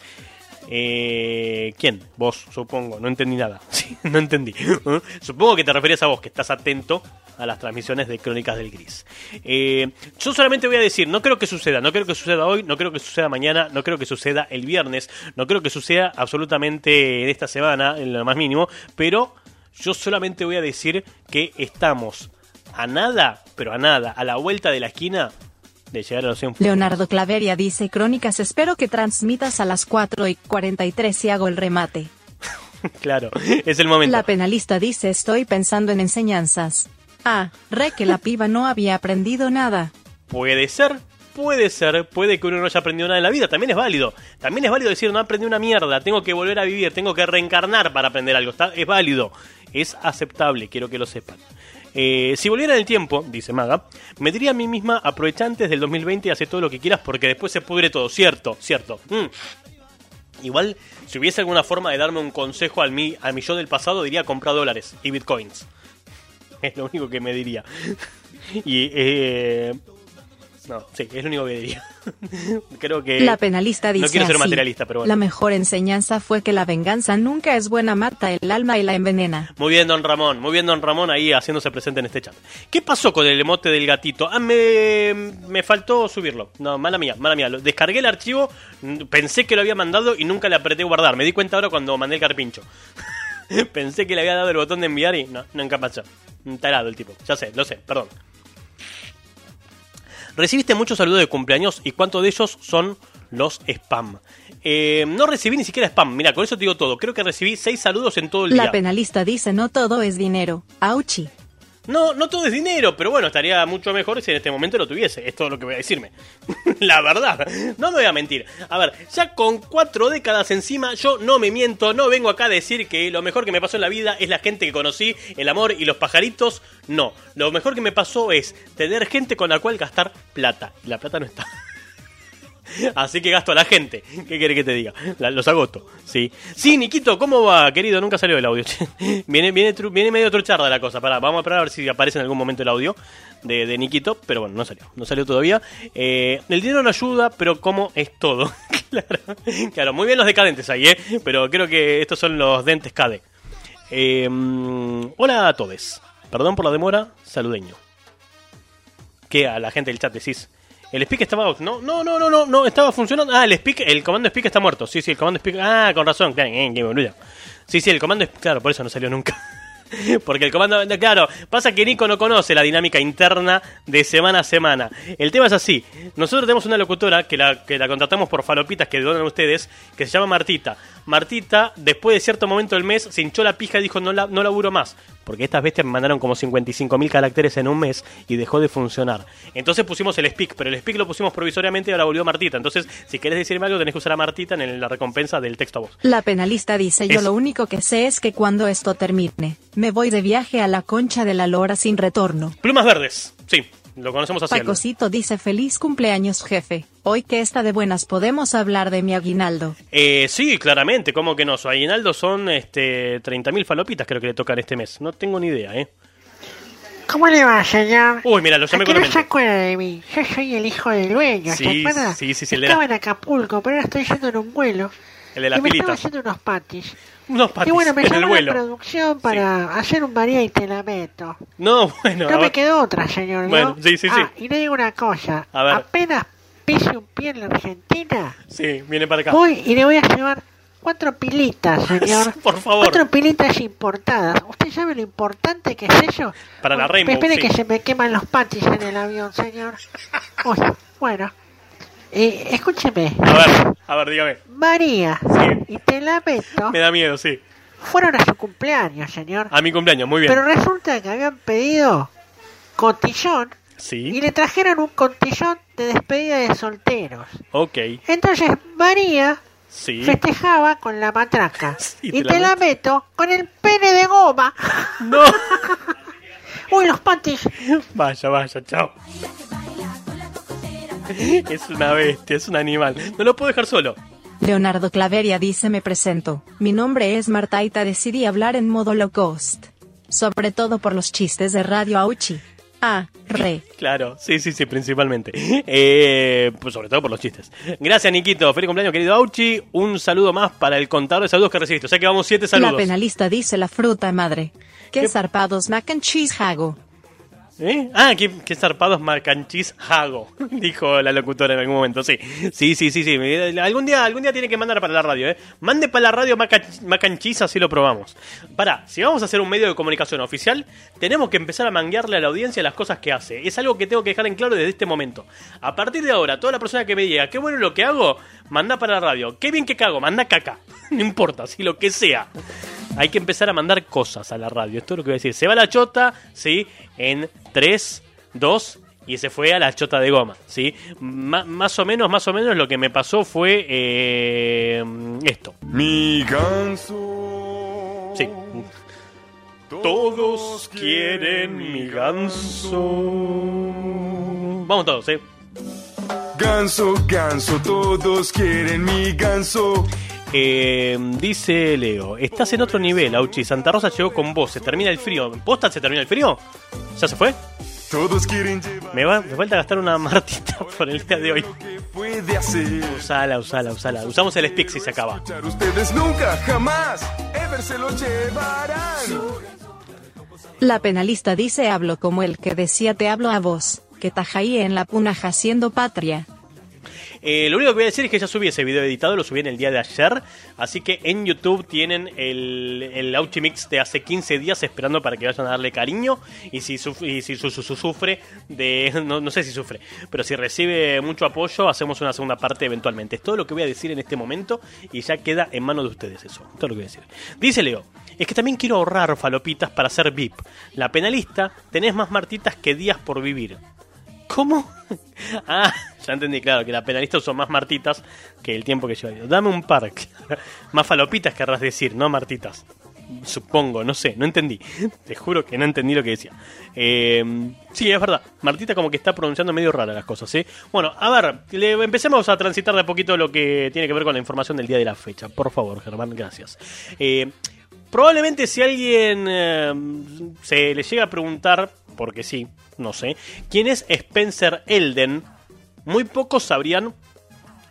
Eh, ¿Quién? Vos, supongo. No entendí nada. Sí, no entendí. ¿Eh? Supongo que te referías a vos, que estás atento a las transmisiones de Crónicas del Gris. Eh, yo solamente voy a decir, no creo que suceda, no creo que suceda hoy, no creo que suceda mañana, no creo que suceda el viernes, no creo que suceda absolutamente en esta semana, en lo más mínimo, pero yo solamente voy a decir que estamos a nada, pero a nada, a la vuelta de la esquina de llegar a los 100 Leonardo Claveria dice Crónicas, espero que transmitas a las 4 y 43 y hago el remate. claro, es el momento. La penalista dice estoy pensando en enseñanzas. Ah, re que la piba no había aprendido nada. Puede ser, puede ser, puede que uno no haya aprendido nada en la vida, también es válido. También es válido decir, no aprendí una mierda, tengo que volver a vivir, tengo que reencarnar para aprender algo. Está, es válido, es aceptable, quiero que lo sepan. Eh, si volviera en el tiempo, dice Maga, me diría a mí misma, aprovecha antes del 2020 y hace todo lo que quieras porque después se pudre todo. Cierto, cierto. Mm. Igual, si hubiese alguna forma de darme un consejo al mí, a mi del pasado, diría comprar dólares y bitcoins. Es lo único que me diría. Y, eh, no, sí, es lo único que diría. Creo que. La penalista dice No quiero ser así, materialista, pero bueno. La mejor enseñanza fue que la venganza nunca es buena, mata el alma y la envenena. Muy bien, don Ramón. Muy bien, don Ramón, ahí haciéndose presente en este chat. ¿Qué pasó con el emote del gatito? Ah, me, me faltó subirlo. No, mala mía, mala mía. Lo- Descargué el archivo, pensé que lo había mandado y nunca le apreté guardar. Me di cuenta ahora cuando mandé el carpincho. pensé que le había dado el botón de enviar y no, nunca pasó. Un tarado el tipo. Ya sé, lo sé, perdón. Recibiste muchos saludos de cumpleaños y cuántos de ellos son los spam. Eh, no recibí ni siquiera spam. Mira, con eso te digo todo. Creo que recibí seis saludos en todo el día. La penalista dice no todo es dinero. Auchi. No, no todo es dinero, pero bueno, estaría mucho mejor si en este momento lo tuviese. Es todo lo que voy a decirme. La verdad, no me voy a mentir. A ver, ya con cuatro décadas encima, yo no me miento, no vengo acá a decir que lo mejor que me pasó en la vida es la gente que conocí, el amor y los pajaritos. No, lo mejor que me pasó es tener gente con la cual gastar plata. Y la plata no está. Así que gasto a la gente. ¿Qué quiere que te diga? Los agosto. Sí. Sí, Niquito, ¿cómo va, querido? Nunca salió el audio. viene, viene, viene medio trucharda la cosa. Pará, vamos a esperar a ver si aparece en algún momento el audio de, de Niquito. Pero bueno, no salió. No salió todavía. Eh, el dinero no ayuda, pero ¿cómo es todo? claro. claro, muy bien los decadentes ahí, ¿eh? Pero creo que estos son los dentes CADE. Eh, hola a todos. Perdón por la demora, saludeño. ¿Qué a la gente del chat decís? El speak estaba. No, no, no, no, no, no, estaba funcionando. Ah, el speak, el comando speak está muerto. Sí, sí, el comando speak. Ah, con razón, claro, eh, qué. Sí, sí, el comando claro, por eso no salió nunca. Porque el comando, claro, pasa que Nico no conoce la dinámica interna de semana a semana. El tema es así, nosotros tenemos una locutora que la, que la contratamos por falopitas que donan ustedes, que se llama Martita. Martita, después de cierto momento del mes, se hinchó la pija y dijo no, la, no laburo más. Porque estas bestias me mandaron como 55.000 caracteres en un mes y dejó de funcionar. Entonces pusimos el speak, pero el speak lo pusimos provisoriamente y ahora volvió Martita. Entonces, si querés decirme algo, tenés que usar a Martita en la recompensa del texto a voz. La penalista dice, yo Es- lo único que sé es que cuando esto termine, me voy de viaje a la concha de la lora sin retorno. Plumas verdes, sí, lo conocemos así. Pacosito dice feliz cumpleaños jefe. Hoy que está de buenas podemos hablar de mi aguinaldo. Eh, sí, claramente, ¿cómo que no? Su aguinaldo son este, 30.000 falopitas, creo que le tocan este mes. No tengo ni idea, ¿eh? ¿Cómo le va, señor? Uy, mira, lo llamé ¿A qué con no se acuerda de mí? Yo soy el hijo del dueño, Sí, ¿se acuerda? sí, sí, sí, el de Estaba la- en Acapulco, pero ahora estoy yendo en un vuelo. El de las y me estaba haciendo unos patis. Unos patis y bueno, me llamó la producción para hacer un María y te la meto. No, bueno. No, me quedó otra, señor. ¿no? Bueno, sí, sí, sí. Ah, y le digo una cosa. A ver. Apenas pise un pie en la Argentina, Sí, viene para acá. voy y le voy a llevar cuatro pilitas, señor. Por favor. Cuatro pilitas importadas. ¿Usted sabe lo importante que es eso? Para la Rainbow, Espere sí. que se me queman los patis en el avión, señor. Uy, bueno. Eh, escúcheme. A ver, a ver, dígame. María y te la meto Me da miedo, sí. fueron a su cumpleaños, señor. A mi cumpleaños, muy bien. Pero resulta que habían pedido cotillón Sí, y le trajeron un cotillón de despedida de solteros. ok. Entonces María Sí. festejaba con la matraca y y, te la te la meto con el pene de goma. No. Uy, los patis. Vaya, vaya, chao. Es una bestia, es un animal. No lo puedo dejar solo. Leonardo Claveria dice me presento. Mi nombre es Martaita decidí hablar en modo low cost. Sobre todo por los chistes de Radio Auchi. Ah, re. Claro, sí, sí, sí, principalmente. Eh, pues sobre todo por los chistes. Gracias, Niquito. Feliz cumpleaños, querido Auchi. Un saludo más para el contador de saludos que recibiste. O sea que vamos siete La saludos. penalista dice la fruta madre. Qué zarpados mac and cheese hago. ¿Eh? Ah, qué, zarpados marcanchis hago, dijo la locutora en algún momento. Sí, sí, sí, sí, sí. Algún día, algún día tiene que mandar para la radio, ¿eh? Mande para la radio maca- macanchis, así lo probamos. Pará, si vamos a hacer un medio de comunicación oficial, tenemos que empezar a manguearle a la audiencia las cosas que hace. Es algo que tengo que dejar en claro desde este momento. A partir de ahora, toda la persona que me diga, qué bueno lo que hago, manda para la radio. Qué bien que cago, manda caca. No importa, si lo que sea. Hay que empezar a mandar cosas a la radio. Esto es lo que voy a decir. Se va la chota, ¿sí? En 3, 2 y se fue a la chota de goma, ¿sí? Más o menos, más o menos lo que me pasó fue eh, esto. Mi ganso. Sí. Todos quieren mi ganso. Vamos todos, ¿eh? Ganso, ganso, todos quieren mi ganso. Eh, dice Leo, estás en otro nivel, Auchi. Santa Rosa llegó con vos, se termina el frío. ¿Posta se termina el frío? ¿Ya se fue? Todos quieren llevar. Me, va, me falta gastar una martita por el día de hoy. Puede hacer. Usala, usala, usala. Usamos el stick si se acaba. Ustedes nunca, jamás, ever se lo llevarán. La penalista dice hablo como el que decía te hablo a vos, que tajaí en la punaja haciendo patria. Eh, lo único que voy a decir es que ya subí ese video editado, lo subí en el día de ayer. Así que en YouTube tienen el, el de hace 15 días esperando para que vayan a darle cariño. Y si, suf- y si su, su- su- sufre de. No, no sé si sufre, pero si recibe mucho apoyo, hacemos una segunda parte eventualmente. Es todo lo que voy a decir en este momento y ya queda en manos de ustedes eso. Todo lo que voy a decir. Dice Leo. Es que también quiero ahorrar falopitas para ser VIP. La penalista, tenés más martitas que días por vivir. ¿Cómo? ah, ya entendí, claro, que la penalista usó más martitas que el tiempo que lleva. Dame un par. más falopitas querrás decir, no martitas. Supongo, no sé, no entendí. Te juro que no entendí lo que decía. Eh, sí, es verdad. Martita como que está pronunciando medio rara las cosas, ¿sí? Bueno, a ver, le- empecemos a transitar de poquito lo que tiene que ver con la información del día de la fecha. Por favor, Germán, gracias. Eh, Probablemente si alguien eh, se le llega a preguntar, porque sí, no sé, quién es Spencer Elden, muy pocos sabrían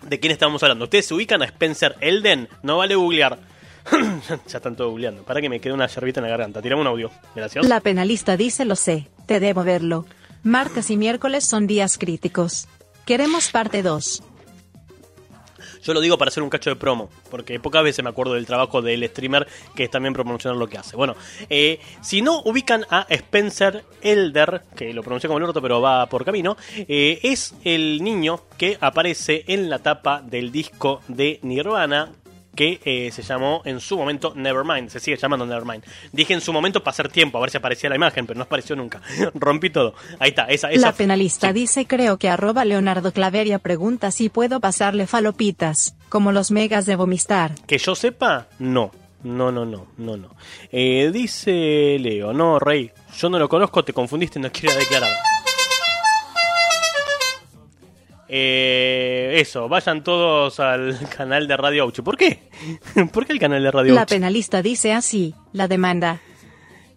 de quién estamos hablando. ¿Ustedes se ubican a Spencer Elden? No vale googlear. ya están todos googleando. Para que me quede una yerbita en la garganta. Tirame un audio. Gracias. La penalista dice lo sé, te debo verlo. Martes y miércoles son días críticos. Queremos parte 2. Yo lo digo para hacer un cacho de promo, porque pocas veces me acuerdo del trabajo del streamer que es también promocionar lo que hace. Bueno, eh, si no ubican a Spencer Elder, que lo pronuncié como el orto, pero va por camino, eh, es el niño que aparece en la tapa del disco de Nirvana que eh, se llamó en su momento Nevermind, se sigue llamando Nevermind. Dije en su momento para hacer tiempo, a ver si aparecía la imagen, pero no apareció nunca. Rompí todo. Ahí está, esa, esa La penalista dice creo que arroba Leonardo Claveria pregunta si puedo pasarle falopitas, como los megas de vomistar. Que yo sepa, no. No, no, no, no, no. Eh, dice Leo, no, Rey, yo no lo conozco, te confundiste, no quiero declarar. Eh, eso, vayan todos al canal de Radio Aucho. ¿Por qué? ¿Por qué el canal de Radio La Aucho? penalista dice así, la demanda.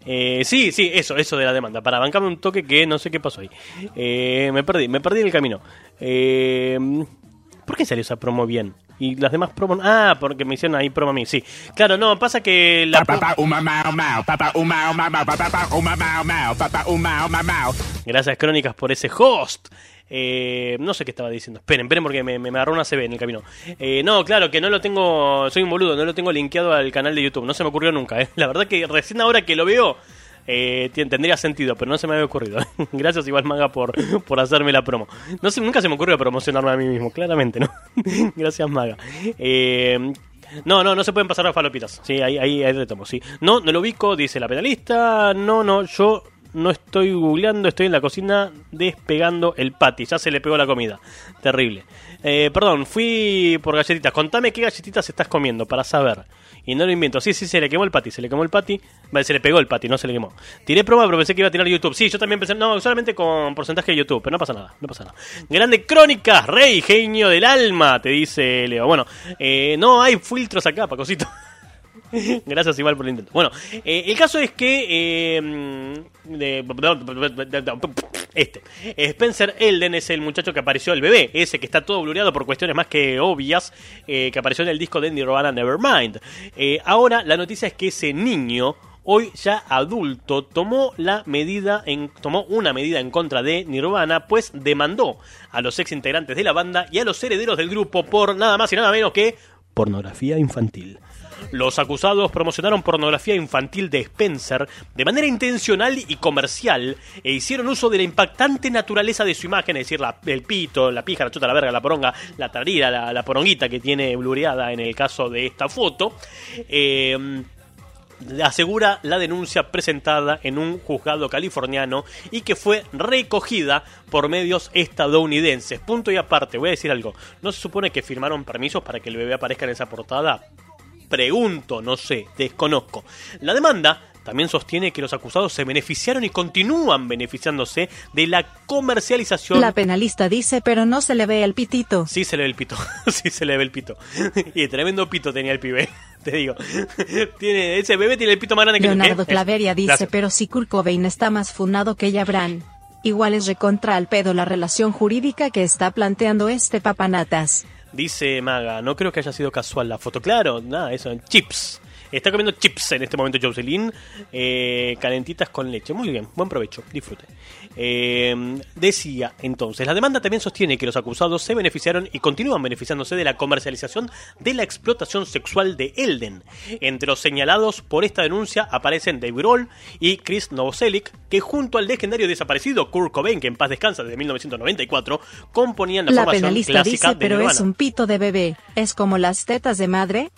Eh, sí, sí, eso, eso de la demanda. Para bancarme un toque que no sé qué pasó ahí. Eh, me perdí, me perdí en el camino. Eh, ¿Por qué salió esa promo bien? Y las demás promos... Ah, porque me hicieron ahí promo a mí, sí. Claro, no, pasa que la... Gracias, Crónicas, por ese host. Eh, no sé qué estaba diciendo. Esperen, esperen porque me, me agarró una CB en el camino. Eh, no, claro, que no lo tengo. Soy un boludo, no lo tengo linkeado al canal de YouTube. No se me ocurrió nunca. eh. La verdad que recién ahora que lo veo. eh, tendría sentido, pero no se me había ocurrido. Gracias igual Maga por, por hacerme la promo. No nunca se me ocurrió promocionarme a mí mismo, claramente, ¿no? Gracias Maga. Eh, no, no, no se pueden pasar las falopitas. Sí, ahí, ahí, ahí retomo, sí. No, no lo ubico, dice la penalista. No, no, yo no estoy googleando, estoy en la cocina despegando el patty. Ya se le pegó la comida. Terrible. Eh, perdón, fui por galletitas. Contame qué galletitas estás comiendo para saber. Y no lo invento. Sí, sí, se le quemó el patty. Se le quemó el patty. Vale, se le pegó el patty, no se le quemó. Tiré prueba, pero pensé que iba a tirar YouTube. Sí, yo también pensé. No, solamente con porcentaje de YouTube. Pero no pasa nada. No pasa nada. Grande crónicas, rey, genio del alma, te dice Leo. Bueno, eh, no hay filtros acá, Pacosito. Gracias igual por el intento. Bueno, eh, el caso es que eh, este Spencer Elden es el muchacho que apareció el bebé, ese que está todo blureado por cuestiones más que obvias, eh, que apareció en el disco de Nirvana Nevermind. Eh, ahora la noticia es que ese niño hoy ya adulto tomó la medida en tomó una medida en contra de Nirvana, pues demandó a los ex integrantes de la banda y a los herederos del grupo por nada más y nada menos que pornografía infantil. Los acusados promocionaron pornografía infantil de Spencer de manera intencional y comercial e hicieron uso de la impactante naturaleza de su imagen, es decir, la- el pito, la pija, la chota, la verga, la poronga, la tarira, la, poronguita que tiene blureada en el caso de esta foto. Eh, asegura la denuncia presentada en un juzgado californiano y que fue recogida por medios estadounidenses. Punto y aparte, voy a decir algo. ¿No se supone que firmaron permisos para que el bebé aparezca en esa portada? Pregunto, no sé, desconozco. La demanda también sostiene que los acusados se beneficiaron y continúan beneficiándose de la comercialización La penalista dice pero no se le ve el pitito. Sí se le ve el pito, sí se le ve el pito. Y tremendo pito tenía el pibe, te digo. Tiene, ese bebé tiene el pito más grande que Leonardo. Claveria dice Gracias. pero si Kurt Cobain está más funado que Yabran. Igual es recontra al pedo la relación jurídica que está planteando este papanatas. Dice Maga, no creo que haya sido casual la foto. Claro, nada, eso, chips. Está comiendo chips en este momento Jocelyn, eh, calentitas con leche. Muy bien, buen provecho, disfrute. Eh, decía entonces, la demanda también sostiene que los acusados se beneficiaron y continúan beneficiándose de la comercialización de la explotación sexual de Elden. Entre los señalados por esta denuncia aparecen Dave Grohl y Chris Novoselic, que junto al legendario desaparecido Kurt Cobain, que en paz descansa desde 1994, componían la, La formación penalista clásica dice de pero Nirvana. es un pito de bebé. Es como las tetas de madre.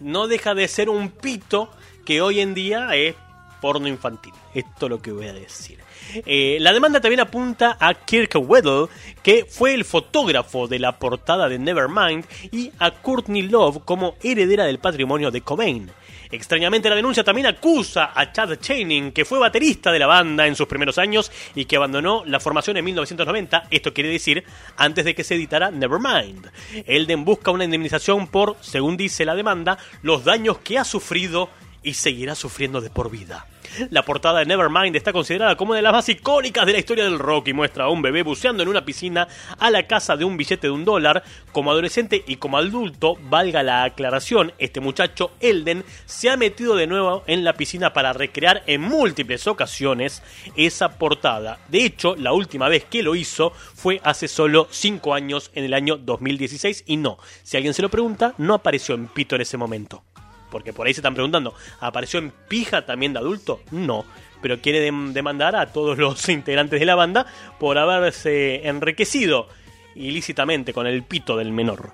No deja de ser un pito que hoy en día es porno infantil. Esto es lo que voy a decir. Eh, la demanda también apunta a Kirk Weddle, que fue el fotógrafo de la portada de Nevermind, y a Courtney Love como heredera del patrimonio de Cobain. Extrañamente la denuncia también acusa a Chad Channing, que fue baterista de la banda en sus primeros años y que abandonó la formación en 1990, esto quiere decir antes de que se editara Nevermind. Elden busca una indemnización por, según dice la demanda, los daños que ha sufrido y seguirá sufriendo de por vida. La portada de Nevermind está considerada como una de las más icónicas de la historia del rock y muestra a un bebé buceando en una piscina a la casa de un billete de un dólar. Como adolescente y como adulto, valga la aclaración, este muchacho Elden se ha metido de nuevo en la piscina para recrear en múltiples ocasiones esa portada. De hecho, la última vez que lo hizo fue hace solo 5 años en el año 2016 y no, si alguien se lo pregunta, no apareció en pito en ese momento. Porque por ahí se están preguntando, ¿apareció en pija también de adulto? No, pero quiere dem- demandar a todos los integrantes de la banda por haberse enriquecido ilícitamente con el pito del menor.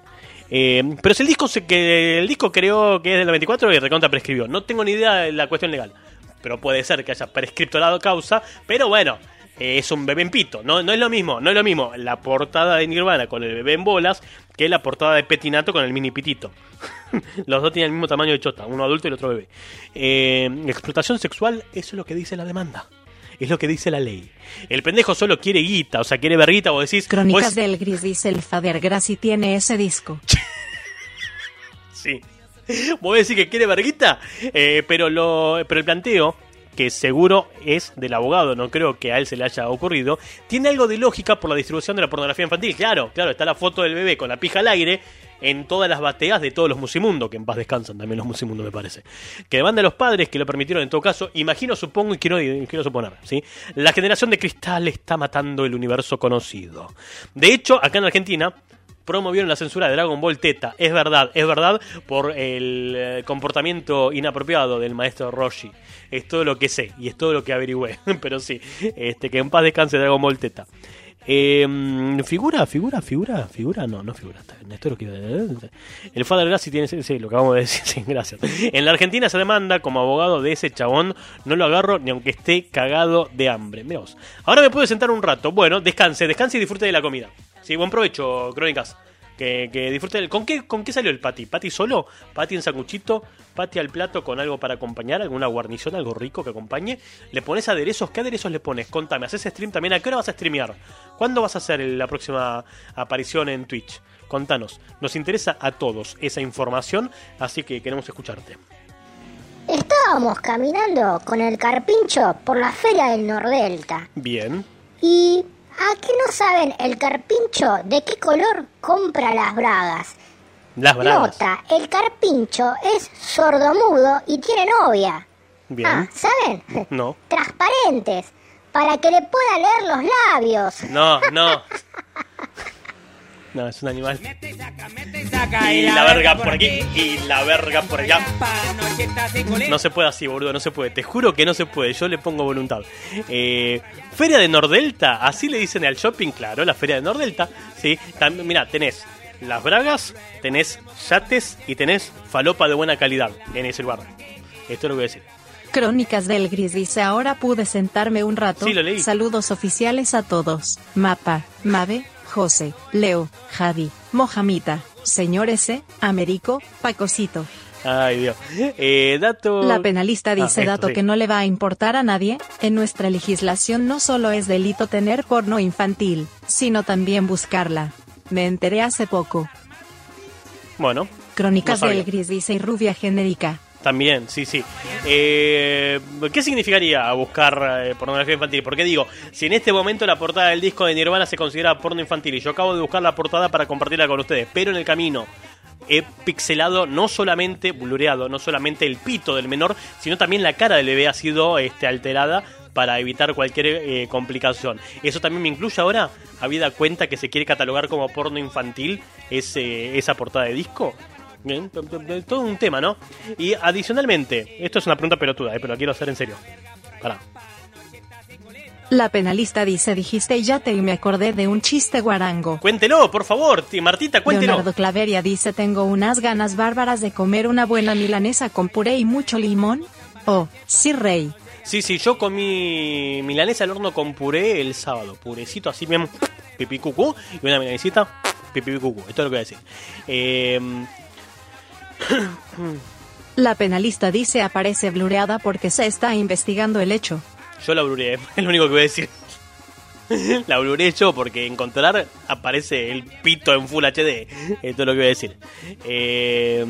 Eh, pero si el disco que el disco creo que es del 94 y recontra prescribió. No tengo ni idea de la cuestión legal. Pero puede ser que haya prescripto la causa. Pero bueno, eh, es un bebé en pito. No, no es lo mismo, no es lo mismo la portada de Nirvana con el bebé en bolas que la portada de Petinato con el mini pitito. Los dos tienen el mismo tamaño de chota, uno adulto y el otro bebé. Eh, explotación sexual, eso es lo que dice la demanda. Es lo que dice la ley. El pendejo solo quiere guita, o sea, quiere verguita, vos decís. Crónicas pues- del Gris dice el Fader Graci tiene ese disco. Sí. Vos decís que quiere verguita, Eh, pero, lo, pero el planteo, que seguro es del abogado, no creo que a él se le haya ocurrido, tiene algo de lógica por la distribución de la pornografía infantil. Claro, claro, está la foto del bebé con la pija al aire en todas las bateas de todos los musimundos, que en paz descansan también los musimundos, me parece. Que demanda a los padres que lo permitieron en todo caso, imagino, supongo y quiero, quiero suponer, ¿sí? La generación de cristal está matando el universo conocido. De hecho, acá en Argentina, promovieron la censura de Dragon Ball Teta. Es verdad, es verdad por el eh, comportamiento inapropiado del maestro Roshi. Es todo lo que sé y es todo lo que averigüé. Pero sí, este, que en paz descanse Dragon Ball Teta. Eh, figura, figura, figura, figura, no, no figura. Esto es lo que el Father Gassi tiene, sí, lo acabamos de decir, gracias. En la Argentina se demanda como abogado de ese chabón, no lo agarro ni aunque esté cagado de hambre. Veos. Ahora me puedo sentar un rato. Bueno, descanse, descanse y disfrute de la comida. Sí, buen provecho, Crónicas. Que, que disfrute del... ¿Con qué, ¿Con qué salió el pati? ¿Pati solo? ¿Pati en sanguchito? ¿Pati al plato con algo para acompañar? ¿Alguna guarnición, algo rico que acompañe? ¿Le pones aderezos? ¿Qué aderezos le pones? Contame, ¿haces stream también? ¿A qué hora vas a streamear? ¿Cuándo vas a hacer la próxima aparición en Twitch? Contanos. Nos interesa a todos esa información, así que queremos escucharte. Estábamos caminando con el carpincho por la feria del Nordelta. Bien. Y ¿a qué no saben el carpincho de qué color compra las bragas? Las bravas. Nota, el carpincho es sordomudo y tiene novia. Bien. Ah, ¿saben? No. Transparentes, para que le pueda leer los labios. No, no. No, es un animal. Y la verga por aquí y la verga por allá. No se puede así, boludo, no se puede. Te juro que no se puede, yo le pongo voluntad. Eh, feria de Nordelta, así le dicen al shopping, claro, la Feria de Nordelta. Sí, también, mira, tenés las bragas, tenés yates y tenés falopa de buena calidad en ese lugar. Esto es lo que voy a decir. Crónicas del Gris dice ahora pude sentarme un rato. Sí, lo leí. Saludos oficiales a todos. Mapa, Mabe, José, Leo, Javi, Mojamita, Señor S, Américo, Pacosito. Ay, Dios. Eh, dato. La penalista dice Ah, esto dato sí. que no le va a importar a nadie, en nuestra legislación no solo es delito tener porno infantil, sino también buscarla. Me enteré hace poco. Bueno. Crónicas no del Gris dice y rubia genérica. También, sí, sí. Eh, ¿Qué significaría buscar eh, pornografía infantil? Porque digo, si en este momento la portada del disco de Nirvana se considera porno infantil y yo acabo de buscar la portada para compartirla con ustedes, pero en el camino he pixelado no solamente, blureado, no solamente el pito del menor, sino también la cara del bebé ha sido este, alterada para evitar cualquier eh, complicación. Eso también me incluye ahora, habida cuenta que se quiere catalogar como porno infantil ese, esa portada de disco. Bien, todo un tema, ¿no? Y adicionalmente, esto es una pregunta pelotuda, eh, pero la quiero hacer en serio. Pará. La penalista dice dijiste ya te y me acordé de un chiste guarango. Cuéntelo, por favor, ti- Martita, cuéntelo. Leonardo Claveria dice tengo unas ganas bárbaras de comer una buena milanesa con puré y mucho limón. Oh, sí rey. Sí, sí, yo comí milanesa al horno con puré el sábado. Purecito así bien, pipí cucú, y una milanesita, pipí cucú. Esto es lo que voy a decir. Eh, La penalista dice aparece blureada porque se está investigando el hecho. yo la blureé, es lo único que voy a decir. La blureé yo porque encontrar aparece el pito en Full HD. Esto es lo que voy a decir. Eh,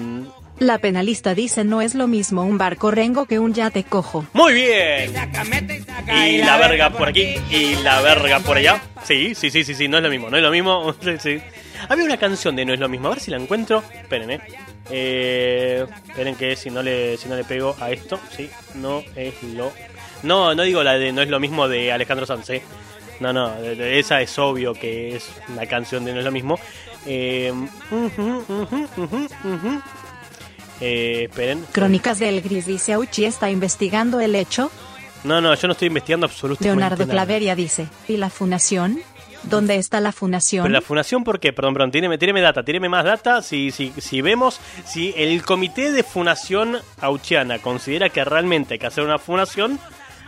La penalista dice no es lo mismo un barco rengo que un yate cojo. Muy bien. Y la verga por aquí y la verga por allá. Sí, sí, sí, sí, sí, no es lo mismo, no es lo mismo. Sí, sí. Había una canción de No es lo mismo, a ver si la encuentro. Esperen, eh. Eh, esperen que si no le si no le pego a esto, sí, no es lo No, no digo la de No es lo mismo de Alejandro Sanz, eh. No, no, esa es obvio que es una canción de No es lo mismo. Eh. Eh, esperen. Crónicas del Gris dice Auchi está investigando el hecho. No, no, yo no estoy investigando absolutamente Leonardo nada. Claveria dice, ¿y la fundación? ¿Dónde está la fundación? Pero la fundación, ¿por qué? Perdón, perdón, tíreme, tíreme data, tíreme más data. Si, si, si vemos, si el comité de fundación auchiana considera que realmente hay que hacer una fundación,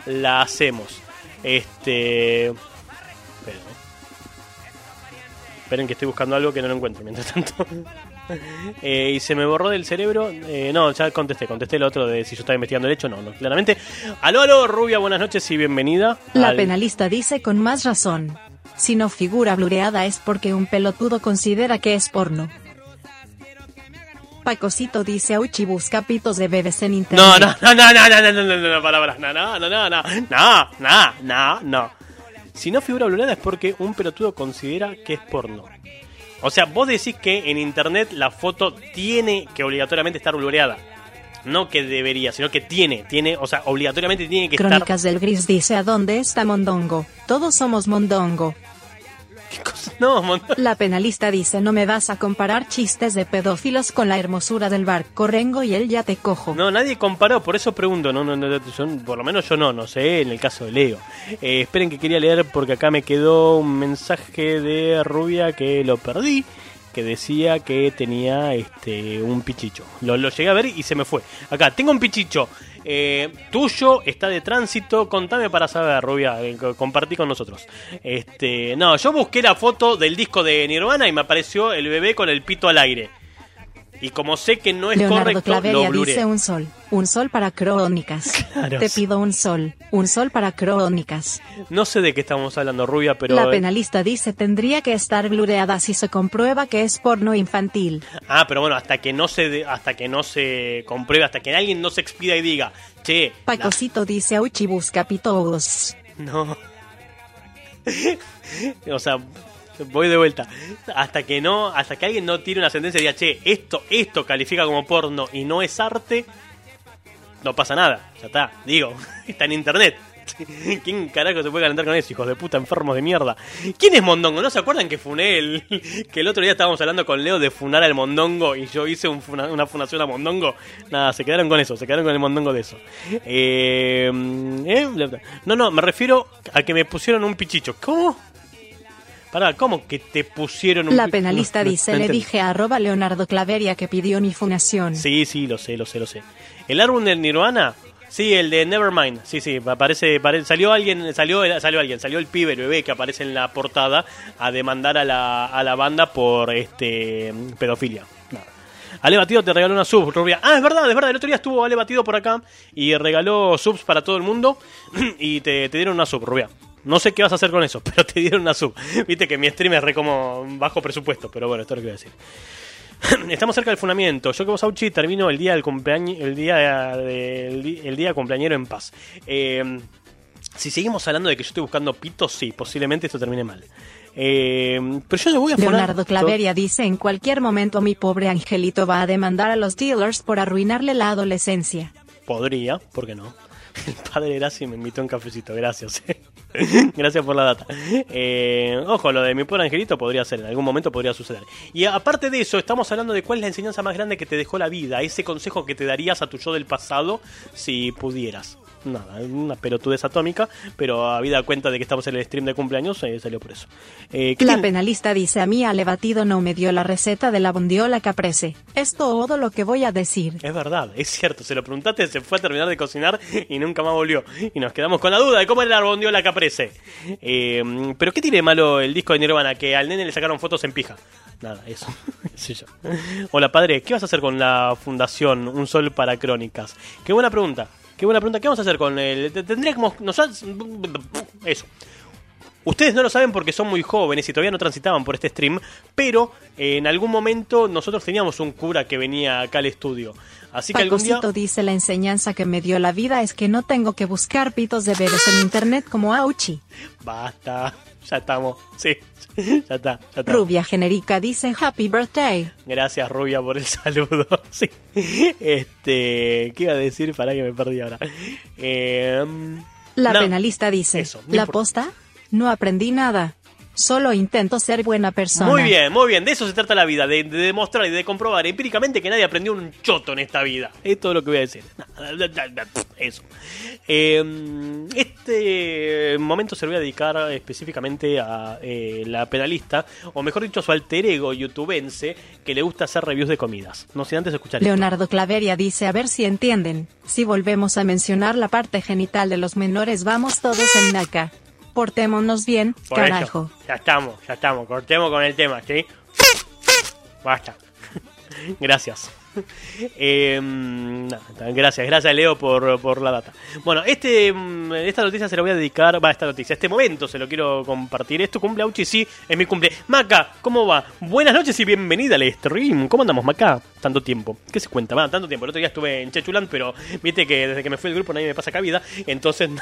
la hacemos. Este. Esperen, eh. Esperen que estoy buscando algo que no lo encuentro mientras tanto. Eh, y se me borró del cerebro. eh, no, ya contesté, contesté el otro de si yo estaba investigando el hecho. No, no, claramente. Aló, aló, Rubia, buenas noches y bienvenida. La al- penalista dice con más razón. Si no figura blureada es porque un pelotudo considera que es porno. Pacosito dice Auchi busca pitos de bebés en internet. No, no, no, no, no, no, no, no, no, no, para, no, no, no, no, no, no, no, no, no. Si no figura blureada es porque un pelotudo considera que es porno. O sea, vos decís que en internet la foto tiene que obligatoriamente estar blureada. No que debería, sino que tiene, tiene, o sea, obligatoriamente tiene que estar. Crónicas del Gris dice ¿a dónde está Mondongo? Todos somos Mondongo. No, mon- La penalista dice no me vas a comparar chistes de pedófilos con la hermosura del barco rengo y el yate cojo. No, nadie comparó, por eso pregunto. No, no, no, yo- por lo menos yo no, no sé, en el caso de Leo. Eh, esperen que quería leer porque acá me quedó un mensaje de Rubia que lo perdí, que decía que tenía este un pichicho. Lo, lo llegué a ver y se me fue. Acá, tengo un pichicho. eh, tuyo está de tránsito, contame para saber, Rubia, eh, co- compartí con nosotros. Este, no, yo busqué la foto del disco de Nirvana y me apareció el bebé con el pito al aire. Y como sé que no es Leonardo correcto, Claveria lo dice un sol, un sol para crónicas. Claro, Te pido un sol, un sol para crónicas. No sé de qué estamos hablando, Rubia, pero... La penalista dice tendría que estar blureada si se comprueba que es porno infantil. Ah, pero bueno, hasta que no se de- hasta que no se compruebe, hasta que alguien no se expida y diga, che, Pacosito dice Auchi busca pitos. no. o sea, voy de vuelta. Hasta que no, hasta que alguien no tire una sentencia y diga, che, esto, esto califica como porno y no es arte, no pasa nada. Ya está, digo, está en internet. ¿Quién carajo se puede calentar con eso, hijos de puta enfermos de mierda? ¿Quién es Mondongo? ¿No se acuerdan que funé el. que el otro día estábamos hablando con Leo de funar al Mondongo y yo hice una funación a Mondongo? Nada, se quedaron con eso, se quedaron con el Mondongo de eso. Eh, ¿eh? No, no, me refiero a que me pusieron un pichicho. ¿Cómo? Pará, ¿cómo que te pusieron un La penalista No, dice no le dije a arroba Leonardo Claveria que pidió mi funación. Sí, sí, lo sé, lo sé, lo sé. El álbum del Nirvana, sí, el de Nevermind, sí, sí, aparece, pare- salió alguien, salió, salió alguien, salió el pibe, el bebé que aparece en la portada a demandar a la, a la banda por este pedofilia. Ale Batido te regaló una sub, Rubia. Ah, es verdad, es verdad. El otro día estuvo Ale Batido por acá y regaló subs para todo el mundo y te, te dieron una sub, Rubia. No sé qué vas a hacer con eso, pero te dieron una sub. Viste que mi stream es re como bajo presupuesto, pero bueno, esto es lo que voy a decir. Estamos cerca del fundamento. Yo que vos, Auchi, termino el día del cumpleaños, el día el día cumpleañero en paz. Eh, si seguimos hablando de que yo estoy buscando pitos, sí, posiblemente esto termine mal. Eh, pero yo le voy a funar- Leonardo Claveria dice en cualquier momento mi pobre angelito va a demandar a los dealers por arruinarle la adolescencia. Podría, ¿por qué no? El padre Graci me invitó a un cafecito, gracias. gracias por la data. Eh, ojo, lo de mi pobre angelito podría ser, en algún momento podría suceder. Y aparte de eso, estamos hablando de cuál es la enseñanza más grande que te dejó la vida, ese consejo que te darías a tu yo del pasado si pudieras. Nada, una pelotudez atómica, pero habida cuenta de que estamos en el stream de cumpleaños, eh, salió por eso. Eh, ¿qué La penalista dice a mí Ale Batido no me dio la receta de la bondiola caprese. Es todo lo que voy a decir. Es verdad, es cierto, se lo preguntaste, se fue a terminar de cocinar y nunca más volvió. Y nos quedamos con la duda de cómo era la bondiola caprese. Eh, pero ¿qué tiene de malo el disco de Nirvana? Que al nene le sacaron fotos en pija. Nada, eso. Sí, yo. Hola padre, ¿qué vas a hacer con la fundación Un Sol para Crónicas? Qué buena pregunta. Qué buena pregunta. ¿Qué vamos a hacer con el... te- Tendríamos... Nosotros... Eso. Ustedes no lo saben porque son muy jóvenes y todavía no transitaban por este stream, pero eh, en algún momento nosotros teníamos un cura que venía acá al estudio. Así que algún día... Dice la enseñanza que me dio la vida es que no tengo que buscar pitos de bebés en internet como Auchi. Basta, ya estamos, sí, ya está, ya está. Rubia genérica dice Happy Birthday. Gracias Rubia por el saludo. Sí. Este, ¿qué iba a decir? Para que me perdí ahora. Eh, La no, penalista dice, Eso, ¿la posta? No aprendí nada. Solo intento ser buena persona. Muy bien, muy bien. De eso se trata la vida, de, de demostrar y de comprobar empíricamente que nadie aprendió un choto en esta vida. Es todo lo que voy a decir. Eso. Eh, este momento se lo voy a dedicar específicamente a eh, la penalista, o mejor dicho, a su alter ego youtubense que le gusta hacer reviews de comidas. No sin antes escuchar esto. Leonardo Claveria dice a ver si entienden. Si volvemos a mencionar la parte genital de los menores vamos todos en naca. Portémonos bien, Por eso, carajo. ya estamos, ya estamos. Cortemos con el tema, ¿sí? Basta. Gracias. Eh, gracias, gracias Leo por, por la data. Bueno, este, mm, esta noticia se la voy a dedicar, va, esta noticia, este momento se lo quiero compartir. Es tu cumple, Auchi, sí, es mi cumple. Maca, ¿cómo va? Buenas noches y bienvenida al stream. ¿Cómo andamos, Maca? Tanto tiempo. ¿Qué se cuenta? Va, tanto tiempo. El otro día estuve en Chechuland, pero viste que desde que me fui del grupo nadie me pasa cabida, entonces...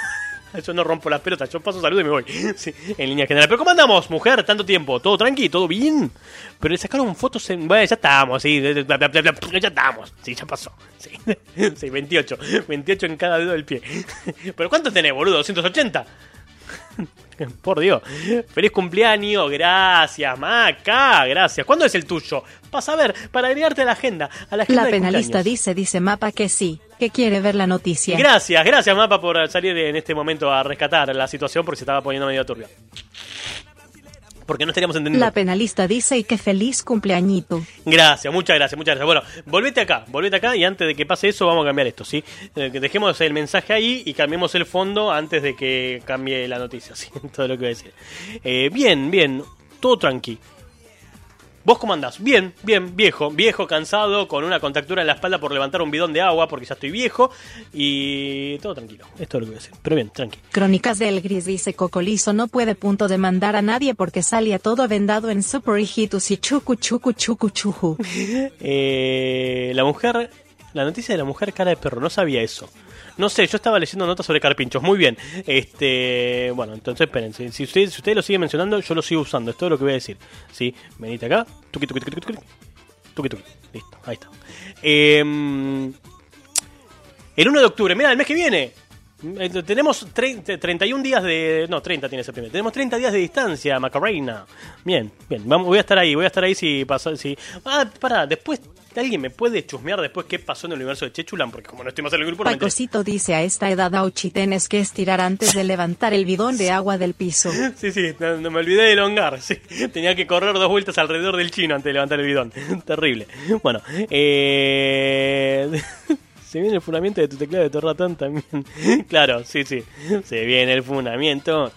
Yo no rompo las pelotas, yo paso salud y me voy. Sí, en línea general. Pero ¿cómo andamos, mujer? Tanto tiempo. ¿Todo tranqui? ¿Todo bien? Pero le sacaron fotos en... Bueno, ya estamos, sí. Ya estamos. Sí, ya pasó. Sí, sí 28. 28 en cada dedo del pie. ¿Pero cuántos tenés, boludo? ¿280? Por Dios. Feliz cumpleaños. Gracias, Maca. Gracias. ¿Cuándo es el tuyo? Para saber, para agregarte a la agenda. A la agenda La de penalista cumpleaños. dice, dice Mapa que sí, que quiere ver la noticia. Gracias, gracias Mapa por salir en este momento a rescatar la situación porque se estaba poniendo medio turbia. Porque no estaríamos entendiendo. La penalista dice y que feliz cumpleañito. Gracias, muchas gracias, muchas gracias. Bueno, volvete acá, volvete acá y antes de que pase eso vamos a cambiar esto, ¿sí? Eh, que dejemos el mensaje ahí y cambiemos el fondo antes de que cambie la noticia, ¿sí? Todo lo que voy a decir. Eh, bien, bien, todo tranqui. ¿Vos cómo andás? Bien, bien, viejo, viejo, cansado, con una contractura en la espalda por levantar un bidón de agua porque ya estoy viejo y todo tranquilo. Esto es todo lo que voy a decir. Pero bien, tranqui. Crónicas del Gris dice Cocolizo no puede punto demandar a nadie porque salía todo vendado en Super Hijitus y chucu chucu chucu chuju. Eh, la mujer, la noticia de la mujer cara de perro, no sabía eso. No sé, yo estaba leyendo notas sobre carpinchos. Muy bien. Este, bueno, entonces espérense. Si ustedes, si ustedes lo siguen mencionando, yo lo sigo usando. Es todo lo que voy a decir. ¿Sí? Venite acá. Tuki, tuki, tuki, tuki. Tuki, tuki. Listo, ahí está. Eh, el 1 de octubre, mira, el mes que viene. Eh, Tenemos 30, 31 días de. No, 30 tiene ese primer. Tenemos 30 días de distancia, Macarena. Bien, bien. Vamos, voy a estar ahí, voy a estar ahí si pasa. Si... Ah, pará, después. ¿Alguien me puede chusmear después qué pasó en el universo de Chechulan? Porque como no estoy más en el grupo, no me. Pacosito dice a esta edad Auchi tienes que estirar antes de levantar el bidón de agua del piso. Sí, sí, no, no me olvidé de elongar. Sí. Tenía que correr dos vueltas alrededor del chino antes de levantar el bidón. Terrible. Bueno, eh... Se viene el funamiento de tu teclado de tu ratón también. claro, sí, sí. Se viene el funamiento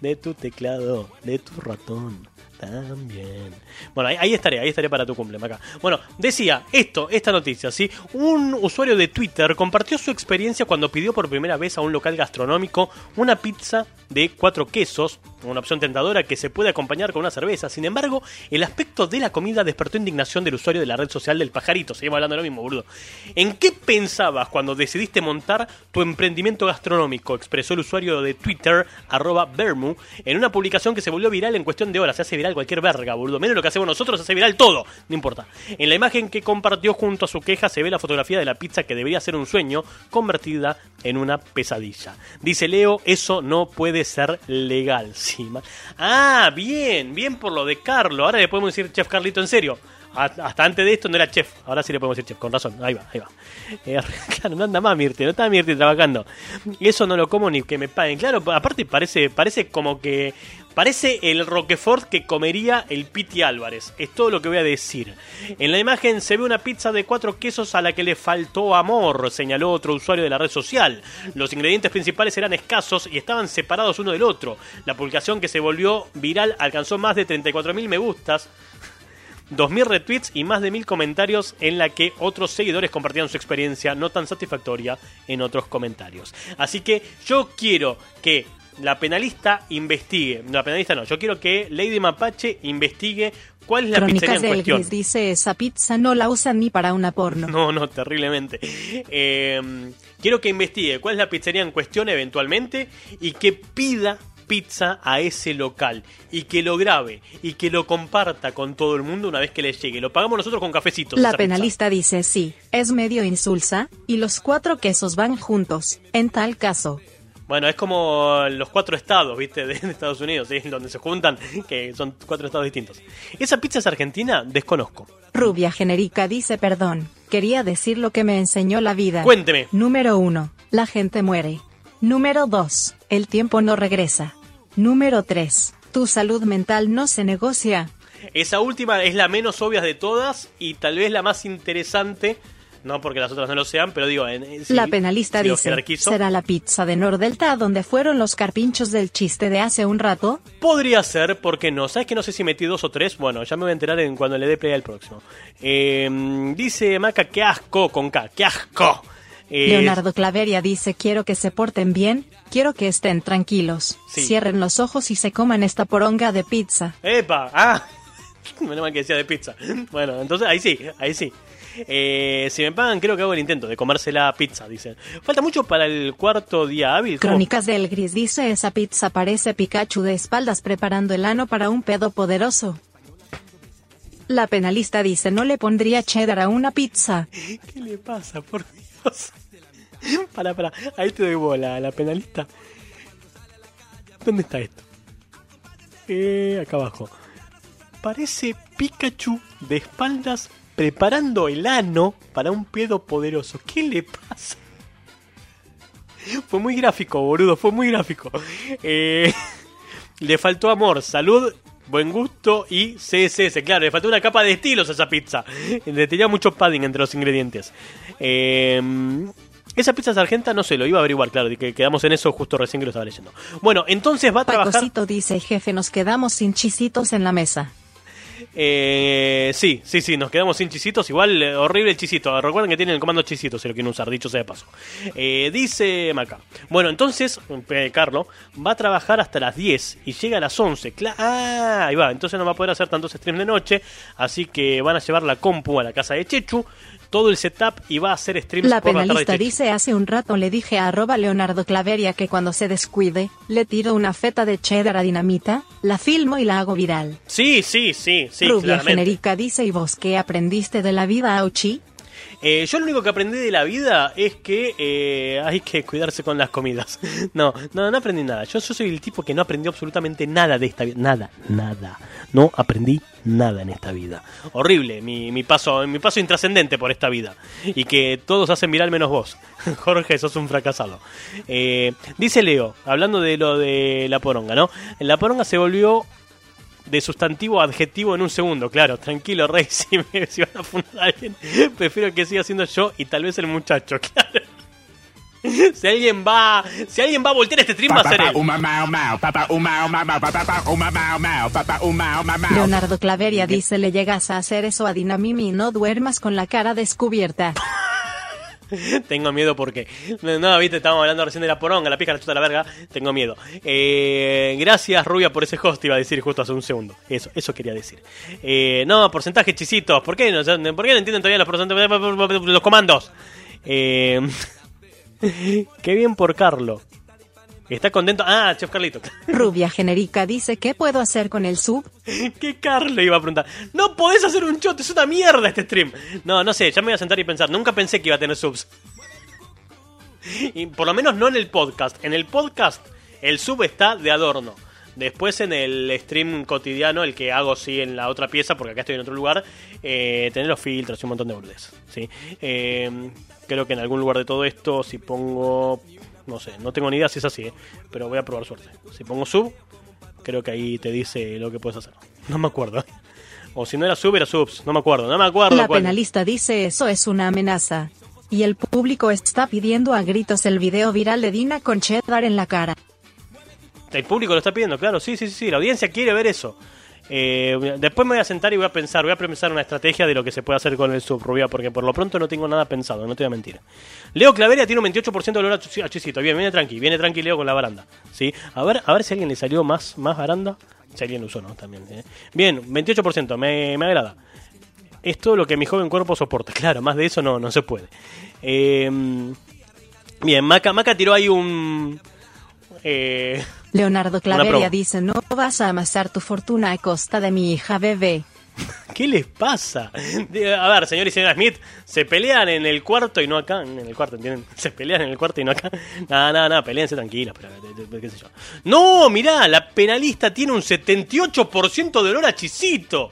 de tu teclado, de tu ratón. También. Bueno, ahí, ahí estaré, ahí estaré para tu cumple, Maca. Bueno, decía esto, esta noticia, ¿sí? Un usuario de Twitter compartió su experiencia cuando pidió por primera vez a un local gastronómico una pizza de cuatro quesos, una opción tentadora que se puede acompañar con una cerveza. Sin embargo, el aspecto de la comida despertó indignación del usuario de la red social del pajarito. Seguimos hablando de lo mismo, boludo. ¿En qué pensabas cuando decidiste montar tu emprendimiento gastronómico? Expresó el usuario de Twitter, arroba Bermu, en una publicación que se volvió viral en cuestión de horas. Se hace viral cualquier verga, boludo. Menos lo que hacemos nosotros, se hace viral todo. No importa. En la imagen que compartió junto a su queja se ve la fotografía de la pizza que debería ser un sueño, convertida en una pesadilla. Dice Leo, eso no puede ser legal. Ah, bien, bien por lo de Carlo. Ahora le podemos decir Chef Carlito en serio. Hasta antes de esto no era chef, ahora sí le podemos decir chef, con razón, ahí va, ahí va. Eh, claro, no anda más Mirte, no está Mirte trabajando. Eso no lo como ni que me paguen. Claro, aparte parece, parece como que. Parece el Roquefort que comería el Piti Álvarez. Es todo lo que voy a decir. En la imagen se ve una pizza de cuatro quesos a la que le faltó amor, señaló otro usuario de la red social. Los ingredientes principales eran escasos y estaban separados uno del otro. La publicación que se volvió viral alcanzó más de 34.000 me gustas. 2.000 retweets y más de 1.000 comentarios en la que otros seguidores compartían su experiencia no tan satisfactoria en otros comentarios. Así que yo quiero que la penalista investigue. No, la penalista no. Yo quiero que Lady Mapache investigue cuál es la pizzería en cuestión. Gris dice esa pizza no la usan ni para una porno. No, no, terriblemente. Eh, quiero que investigue cuál es la pizzería en cuestión eventualmente y que pida pizza a ese local y que lo grabe y que lo comparta con todo el mundo una vez que le llegue. Lo pagamos nosotros con cafecitos. La pizza. penalista dice sí, es medio insulsa, y los cuatro quesos van juntos, en tal caso. Bueno, es como los cuatro estados, ¿viste? De Estados Unidos, ¿sí? Donde se juntan, que son cuatro estados distintos. ¿Esa pizza es argentina? Desconozco. Rubia genérica dice perdón, quería decir lo que me enseñó la vida. Cuénteme. Número 1. La gente muere. Número 2. El tiempo no regresa. Número 3. Tu salud mental no se negocia. Esa última es la menos obvia de todas y tal vez la más interesante. No porque las otras no lo sean, pero digo, en, en- si- la penalista si lo dice, ¿será la pizza de Nordelta donde fueron los carpinchos del chiste de hace un rato? Podría ser, ¿por qué no? ¿Sabes que no sé si metí dos o tres? Bueno, ya me voy a enterar en cuando le dé play al próximo. Eh, dice Maca, qué asco con K, qué asco. Eh, Leonardo Claveria dice, quiero que se porten bien, quiero que estén tranquilos, Sí. cierren los ojos y se coman esta poronga de pizza. ¡Epa! ¡Ah! Menos mal que decía de pizza. Bueno, entonces ahí sí, ahí sí. Eh, si me pagan, creo que hago el intento de comérsela pizza, dicen. Falta mucho para el cuarto día hábil. ¿cómo? Crónicas del Gris dice, esa pizza parece Pikachu de espaldas preparando el ano para un pedo poderoso. La penalista dice, no le pondría cheddar a una pizza. ¿Qué le pasa, por Dios? Para, para, ahí te doy bola, la penalista. ¿Dónde está esto? Eh, acá abajo. Parece Pikachu de espaldas preparando el ano para un pedo poderoso. ¿Qué le pasa? Fue muy gráfico, boludo, fue muy gráfico. Eh, le faltó amor, salud, buen gusto y CSS. Claro, le faltó una capa de estilos a esa pizza. Le tenía mucho padding entre los ingredientes. Eh, esa pizza sargenta, no sé, lo iba a averiguar, claro, que quedamos en eso justo recién que lo estaba leyendo. Bueno, entonces va a trabajar... Pacosito dice, jefe, nos quedamos sin chisitos en la mesa. Eh, sí, sí, sí, nos quedamos sin chisitos. Igual, eh, horrible el chisito. Recuerden que tienen el comando chisitos si lo quieren usar, dicho sea de paso. Eh, dice Maca. Bueno, entonces, eh, Carlo va a trabajar hasta las 10 y llega a las 11. Cla- ah, ahí va. Entonces no va a poder hacer tantos streams de noche. Así que van a llevar la compu a la casa de Chechu. Todo el setup y va a hacer streams La por la tarde. penalista dice, hace un rato le dije a arroba Leonardo Claveria que cuando se descuide, le tiro una feta de cheddar a dinamita, la filmo y la hago viral. Sí, sí, sí, sí, Rubia claramente. genérica dice, ¿y vos qué aprendiste de la vida, Auchi? Eh, yo lo único que aprendí de la vida es que eh, hay que cuidarse con las comidas. No, no, no aprendí nada. Yo, yo soy el tipo que no aprendió absolutamente nada de esta vida. Nada, nada. No aprendí nada en esta vida. Horrible mi, mi paso, mi paso intrascendente por esta vida. Y que todos hacen viral menos vos. Jorge, sos un fracasado. Eh, dice Leo, hablando de lo de la poronga, ¿no? La poronga se volvió de sustantivo a adjetivo en un segundo, claro, tranquilo, Rey, si, me, si van a fundar a alguien, prefiero que siga siendo yo y tal vez el muchacho, claro. Si alguien va, si alguien va a voltear este stream va a ser él. Leonardo Claveria dice, le llegas a hacer eso a Dinamimi y no duermas con la cara descubierta. Tengo miedo porque. No, viste, estábamos hablando recién de la poronga, la pija, la chuta, la verga. Tengo miedo. Eh, gracias, Rubia, por ese host, iba a decir justo hace un segundo. Eso, eso quería decir. Eh, no, porcentaje chisitos. ¿Por qué no, ¿por qué no entienden todavía los porcentajes? Los comandos. Eh, qué bien por Carlo. Está contento. Ah, Chef Carlito. Rubia genérica dice, ¿qué puedo hacer con el sub? ¿Qué Carlo iba a preguntar? No podés hacer un shot, es una mierda este stream. No, no sé, ya me voy a sentar y pensar. Nunca pensé que iba a tener subs. Y por lo menos no en el podcast. En el podcast el sub está de adorno. Después en el stream cotidiano, el que hago sí en la otra pieza, porque acá estoy en otro lugar, eh, tener los filtros y un montón de boludeces. ¿sí? Eh, creo que en algún lugar de todo esto, si pongo... No sé, no tengo ni idea si es así, ¿eh? pero voy a probar suerte. Si pongo sub, creo que ahí te dice lo que puedes hacer. No me acuerdo. O si no era sub, era subs. No me acuerdo, no me acuerdo. La cuál. penalista dice, eso es una amenaza. Y el público está pidiendo a gritos el video viral de Dina con cheddar en la cara. El público lo está pidiendo, claro, sí, sí, sí, sí, la audiencia quiere ver eso. Eh, después me voy a sentar y voy a pensar, voy a pensar una estrategia de lo que se puede hacer con el subrubia, porque por lo pronto no tengo nada pensado, no te voy a mentir. Leo Claveria tiene un 28% de olor a chis- a chisito. Bien, viene tranqui, viene tranqui Leo con la baranda. ¿sí? A ver, a ver si alguien le salió más, más baranda. Si alguien lo usó, ¿no? También. ¿eh? Bien, 28%, me, me agrada. Es lo que mi joven cuerpo soporta. Claro, más de eso no, no se puede. Eh, bien, Maca, Maca tiró ahí un... Eh, Leonardo Claveria dice, no vas a amasar tu fortuna a costa de mi hija bebé. ¿Qué les pasa? A ver, señor y señora Smith, se pelean en el cuarto y no acá. En el cuarto, ¿entienden? Se pelean en el cuarto y no acá. Nada, nada, nada, peleense tranquilos, pero de- de- qué sé yo. No, mirá, la penalista tiene un 78% de olor a chisito.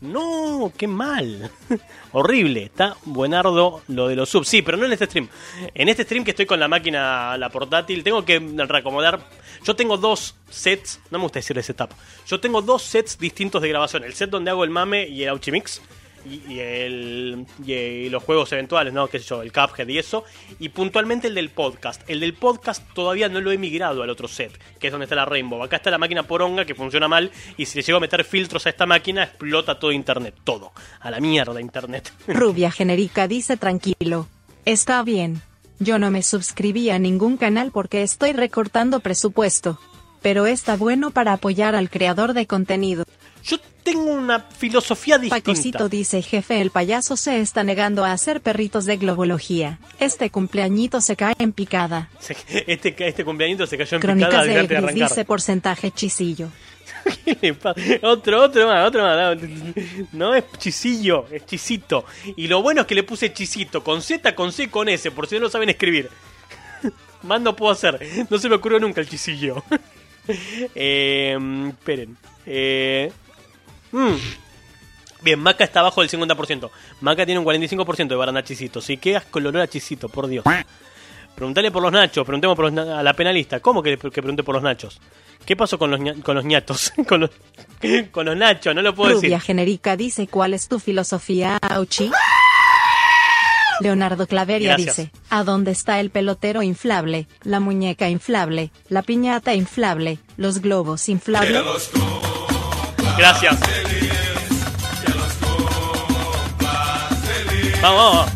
No, qué mal. Horrible. Está buenardo lo de los subs. Sí, pero no en este stream. En este stream que estoy con la máquina, la portátil, tengo que reacomodar. Yo tengo dos sets. No me gusta decirle setup. Yo tengo dos sets distintos de grabación. El set donde hago el mame y el Auchimix. Y, el, y, los juegos eventuales, ¿no? ¿Qué sé yo? El Cuphead y eso. Y puntualmente el del podcast. El del podcast todavía no lo he migrado al otro set, que es donde está la Rainbow. Acá está la máquina poronga que funciona mal. Y si le llego a meter filtros a esta máquina, explota todo internet. Todo. A la mierda internet. Rubia genérica dice tranquilo. Está bien. Yo no me suscribí a ningún canal porque estoy recortando presupuesto. Pero está bueno para apoyar al creador de contenido. Yo tengo una filosofía distinta. Pacosito dice jefe el payaso se está negando a hacer perritos de globología. Este cumpleañito se cae en picada. Se- Este, este cumpleañito se cayó en picada Crónicas de delante de arrancar. dice porcentaje chisillo. ¿Qué le pasa? Otro, otro más, otro más. No es chisillo, es chisito. Y lo bueno es que le puse chisito, con Z, con C, con S, por si no lo saben escribir. Más no puedo hacer. No se me ocurrió nunca el chisillo. eh, esperen. Eh, mm. Bien, Maca está abajo del 50%. Maca tiene un 45% de baranda chisito. Sí, qué asco el olor a chisito, por Dios. Preguntale por los nachos, preguntemos por los na- a la penalista. ¿Cómo que, que pregunte por los nachos? ¿Qué pasó con los, con los ñatos? con, los, con los nachos, no lo puedo Rubia decir. genérica dice cuál es tu filosofía, Auchi. Leonardo Claveria Gracias. dice, ¿a dónde está el pelotero inflable, la muñeca inflable, la piñata inflable, los globos inflables? Gracias. Vamos.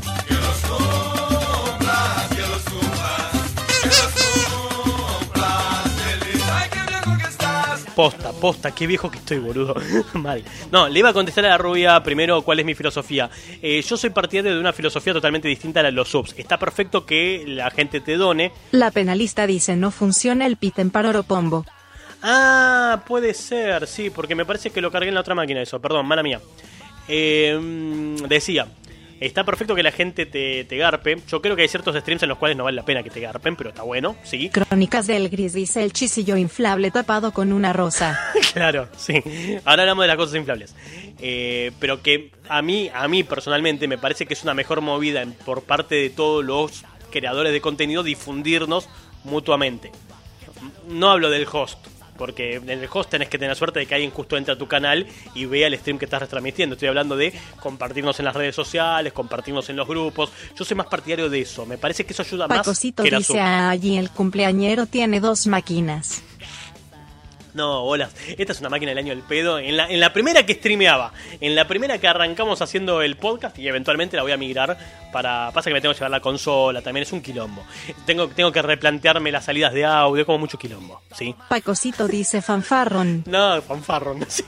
Posta, posta, qué viejo que estoy, boludo. Mal. No, le iba a contestar a la rubia primero cuál es mi filosofía. Eh, yo soy partidario de una filosofía totalmente distinta a la de los subs. Está perfecto que la gente te done. La penalista dice no funciona el pit en Paroropombo. Ah, puede ser, sí, porque me parece que lo cargué en la otra máquina eso, perdón, mala mía. Eh, mm, decía, está perfecto que la gente te, te garpe. Yo creo que hay ciertos streams en los cuales no vale la pena que te garpen, pero está bueno, sí. Crónicas del Gris dice el chisillo inflable tapado con una rosa. claro, sí. Ahora hablamos de las cosas inflables. Eh, pero que a mí, a mí personalmente me parece que es una mejor movida por parte de todos los creadores de contenido difundirnos mutuamente. No hablo del host, porque en el host tenés que tener suerte de que alguien justo entre a tu canal y vea el stream que estás retransmitiendo. Estoy hablando de compartirnos en las redes sociales, compartirnos en los grupos. Yo soy más partidario de eso. Me parece que eso ayuda más que la dice allí el cumpleañero tiene dos máquinas. No, bolas. Esta es una máquina del año del pedo. En la, en la primera que streameaba, en la primera que arrancamos haciendo el podcast y eventualmente la voy a migrar para... Pasa que me tengo que llevar la consola, también es un quilombo. Tengo, tengo que replantearme las salidas de audio, como mucho quilombo, ¿sí? Pacosito dice fanfarron. No, fanfarro, no sé.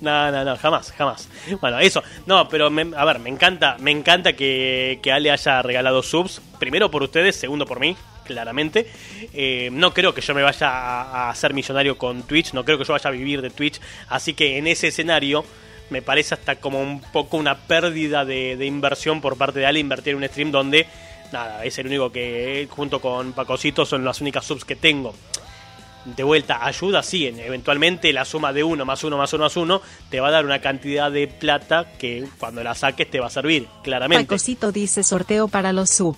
No, no, no, jamás, jamás. Bueno, eso. No, pero me- a ver, me encanta, me encanta que, que Ale haya regalado subs. Primero por ustedes, segundo por mí, claramente. Eh, no creo que yo me vaya a, hacer millonario con Twitch, no creo que yo vaya a vivir de Twitch. Así que en ese escenario me parece hasta como un poco una pérdida de, inversión por parte de Ale invertir en un stream donde, nada, es el único que junto con Pacosito son las únicas subs que tengo de vuelta, ayuda, sí, en- eventualmente la suma de uno más uno más uno más uno te va a dar una cantidad de plata que cuando la saques te va a servir, claramente. Pacosito dice sorteo para los sub.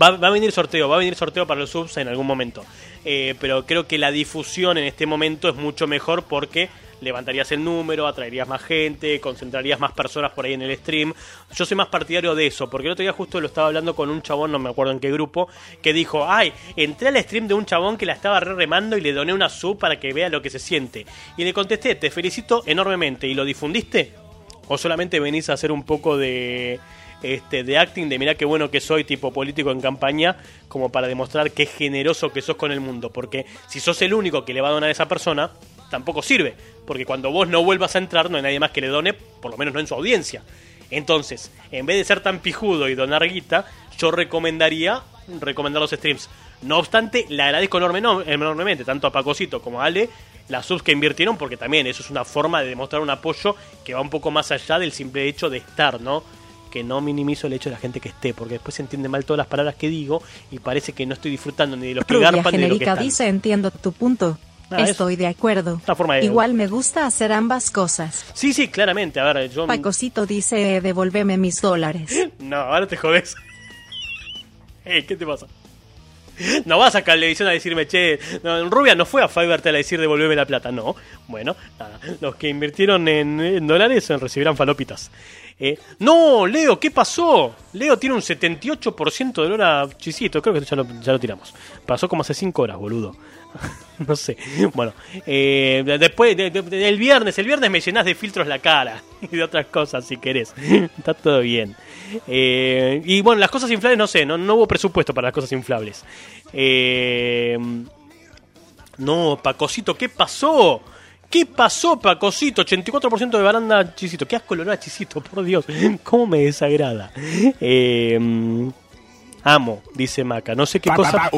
Va, va a venir sorteo, va a venir sorteo para los subs en algún momento. Eh, pero creo que la difusión en este momento es mucho mejor porque levantarías el número, atraerías más gente, concentrarías más personas por ahí en el stream. Yo soy más partidario de eso, porque el otro día justo lo estaba hablando con un chabón, no me acuerdo en qué grupo, que dijo, ay, entré al stream de un chabón que la estaba re remando y le doné una sub para que vea lo que se siente. Y le contesté, te felicito enormemente. ¿Y lo difundiste? ¿O solamente venís a hacer un poco de este, de acting, de mirá qué bueno que soy, tipo político en campaña, como para demostrar qué generoso que sos con el mundo. Porque si sos el único que le va a donar a esa persona, tampoco sirve. Porque cuando vos no vuelvas a entrar, no hay nadie más que le done, por lo menos no en su audiencia. Entonces, en vez de ser tan pijudo y donar guita, yo recomendaría recomendar los streams. No obstante, le agradezco enorme- no- enormemente, tanto a Pacosito como a Ale, las subs que invirtieron, porque también eso es una forma de demostrar un apoyo que va un poco más allá del simple hecho de estar, ¿no? Que no minimizo el hecho de la gente que esté, porque después se entiende mal todas las palabras que digo y parece que no estoy disfrutando ni de los que Rubia garpan ni de los que están. dice entiendo tu punto. Ah, es Estoy de acuerdo. forma de- Igual me gusta hacer ambas cosas. Sí, sí, claramente. A ver, yo. Pacosito dice devolveme mis dólares. No, ahora te jodes. Ey, ¿qué te pasa? No vas a Cablevisión a decirme, che, no, Rubia no fue a Fivertel a decir devolveme la plata, no. Bueno, nada, los que invirtieron en, en dólares eh, recibirán falopitas. Eh, no, Leo, ¿qué pasó? Leo tiene un 78% de olor a chisito, creo que ya lo, tiramos. Pasó como hace 5 horas, boludo. no sé. Bueno, eh, después de- de- de- el viernes, el viernes me llenás de filtros la cara y de otras cosas si querés. Está todo bien. Eh, y bueno, las cosas inflables no sé, no, no hubo presupuesto para las cosas inflables. Eh, no, Pacosito, ¿qué pasó? ¿Qué pasó, Pacosito? 84% de baranda chisito. Qué asco olor a chisito, por Dios. ¿Cómo me desagrada? Eh, amo, dice Maca. No sé qué cosa.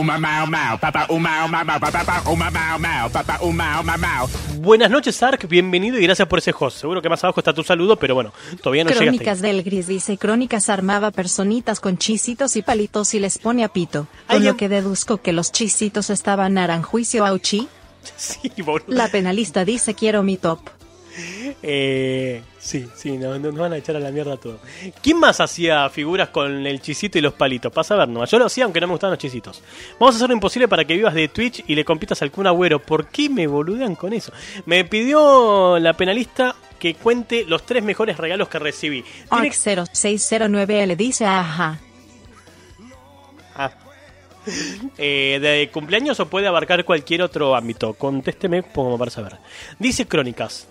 Buenas noches, Ark. Bienvenido y gracias por ese host. Seguro que más abajo está tu saludo, pero bueno, todavía no llegaste. Crónicas del Gris dice Crónicas armaba personitas con chisitos y palitos y les pone a pito. Con lo que deduzco que los chisitos estaban naranjuicio auchi. Sí, boludo. La penalista dice quiero mi top. Eh, sí, sí, no- no- nos van a echar a la mierda todo. ¿Quién más hacía figuras con el chisito y los palitos? Pasa a ver nomás. Yo lo hacía aunque no me gustaban los chisitos. Vamos a hacer lo imposible para que vivas de Twitch y le compitas al Kun Agüero. ¿Por qué me boludean con eso? Me pidió la penalista que cuente los tres mejores regalos que recibí. Tiene- Arc0609L dice ajá. Eh, ¿De cumpleaños o puede abarcar cualquier otro ámbito? Contésteme como para saber. Dice Crónicas.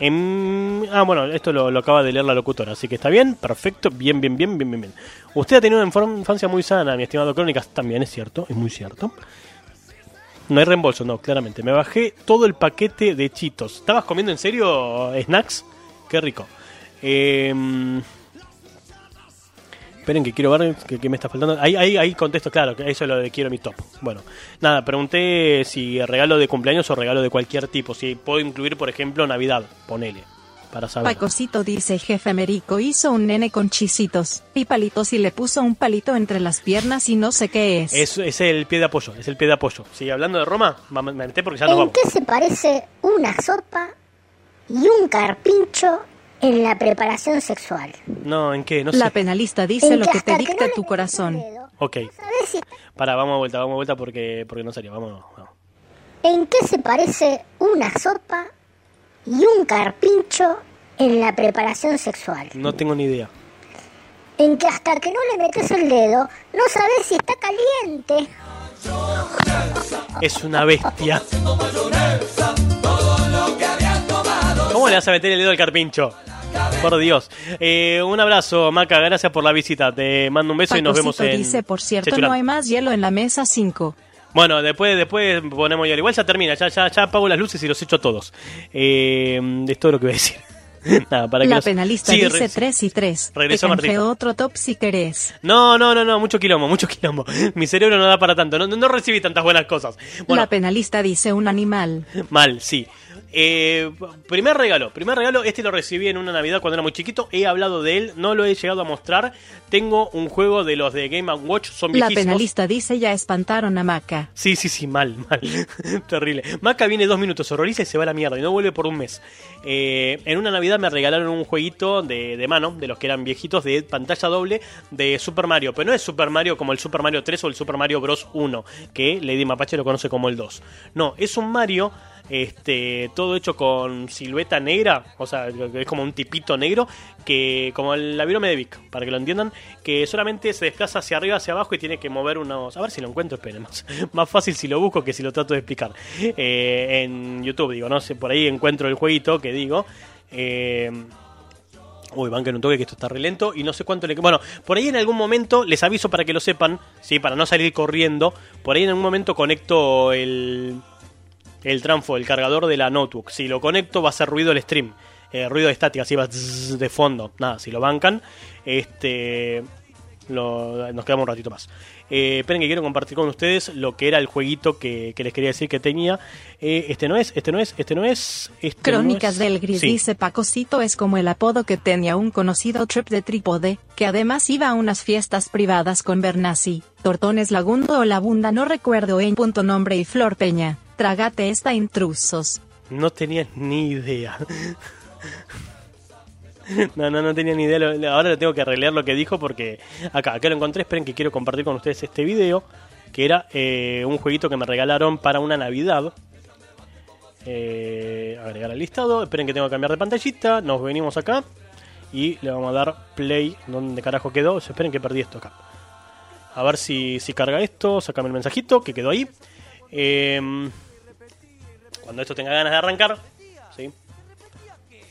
Em, ah, bueno, esto lo, lo acaba de leer la locutora, así que está bien, perfecto, bien, bien, bien, bien, bien, bien. Usted ha tenido una infancia muy sana, mi estimado Crónicas, también es cierto, es muy cierto. No hay reembolso, no, claramente. Me bajé todo el paquete de chitos. ¿Estabas comiendo en serio snacks? Qué rico. Em, Esperen que quiero ver que, que me está faltando. Ahí, ahí, ahí contesto, claro, que eso es lo de quiero mi top. Bueno, nada, pregunté si regalo de cumpleaños o regalo de cualquier tipo. Si puedo incluir, por ejemplo, Navidad, ponele, para saber. Pacosito dice jefe Merico hizo un nene con chisitos y palitos y le puso un palito entre las piernas y no sé qué es. Es, es el pie de apoyo, es el pie de apoyo. Sigue hablando de Roma, me me meté porque ya nos ¿En vamos. qué se parece una sopa y un carpincho en la preparación sexual? No, ¿en qué? No La sé. penalista dice En lo que que te que dicta no tu corazón. Ok, ¿Sabes si- para, vamos a vuelta, vamos a vuelta porque, porque no sería, vamos, vamos. ¿En qué se parece una sopa y un carpincho en la preparación sexual? No tengo ni idea. En que hasta que no le metes el dedo, no sabes si está caliente. Es una bestia. ¿Cómo le vas a meter el dedo al carpincho? Por Dios. Eh, un abrazo, Maca. Gracias por la visita. Te mando un beso y nos vemos en. dice, por cierto, Chechurán. no hay más hielo en la mesa 5. Bueno, después, después ponemos ya. Igual ya termina. Ya, ya, ya apago las luces y los echo a todos. Eh, es todo lo que voy a decir. Nada, para que La los- penalista Sí, dice re- 3 y 3. Te regresó Martita. otro top si querés. No, no, no, no. Mucho quilombo, mucho quilombo. Mi cerebro no da para tanto. No, no, no recibí tantas buenas cosas. Bueno, La penalista dice un animal. Mal, sí. Eh, primer regalo, primer regalo, este lo recibí en una Navidad cuando era muy chiquito, he hablado de él, no lo he llegado a mostrar. Tengo un juego de los de Game Watch, son La viejísimos. penalista dice ya espantaron a Maca. Sí, sí, sí, mal, mal. Terrible. Maca viene dos minutos, horroriza y se va a la mierda y no vuelve por un mes. Eh, en una Navidad me regalaron un jueguito de, de mano, de los que eran viejitos, de pantalla doble de Super Mario. Pero no es Super Mario como el Super Mario 3 o el Super Mario Bros. 1, que Lady Mapache lo conoce como el 2. No, es un Mario Este, todo hecho con silueta negra, o sea, es como un tipito negro, que como el virome de Vic, para que lo entiendan, que solamente se desplaza hacia arriba, hacia abajo y tiene que mover unos... A ver si lo encuentro, esperen, más, más fácil si lo busco que si lo trato de explicar. Eh, en YouTube, digo, no sé, por ahí encuentro el jueguito que digo. Eh, Uy, banquen un toque que esto está re lento y no sé cuánto le... Bueno, por ahí en algún momento, les aviso para que lo sepan, sí, para no salir corriendo, por ahí en algún momento conecto el, el transfo, el cargador de la notebook. Si lo conecto va a hacer ruido el stream, eh, ruido de estática, así va de fondo. Nada, si lo bancan, este... lo- nos quedamos un ratito más. Eh, esperen que quiero compartir con ustedes lo que era el jueguito que, que les quería decir que tenía. Eh, este no es, este no es, este no es. Este Crónicas no es. del Gris Sí. dice Pacocito es como el apodo que tenía un conocido trip de trípode, que además iba a unas fiestas privadas con Bernasi, Tortones Lagundo o Labunda no recuerdo en punto nombre y Flor Peña. Trágate esta intrusos. No tenía ni idea. No, no, no tenía ni idea. Ahora lo tengo que releer lo que dijo porque acá, acá lo encontré. Esperen que quiero compartir con ustedes este video. Que era eh, un jueguito que me regalaron para una Navidad. Eh, agregar al listado. Esperen que tengo que cambiar de pantallita. Nos venimos acá. Y le vamos a dar play. ¿Dónde carajo quedó? Esperen que perdí esto acá. A ver si, si carga esto. Sácame el mensajito que quedó ahí. Em, cuando esto tenga ganas de arrancar. ¿sí?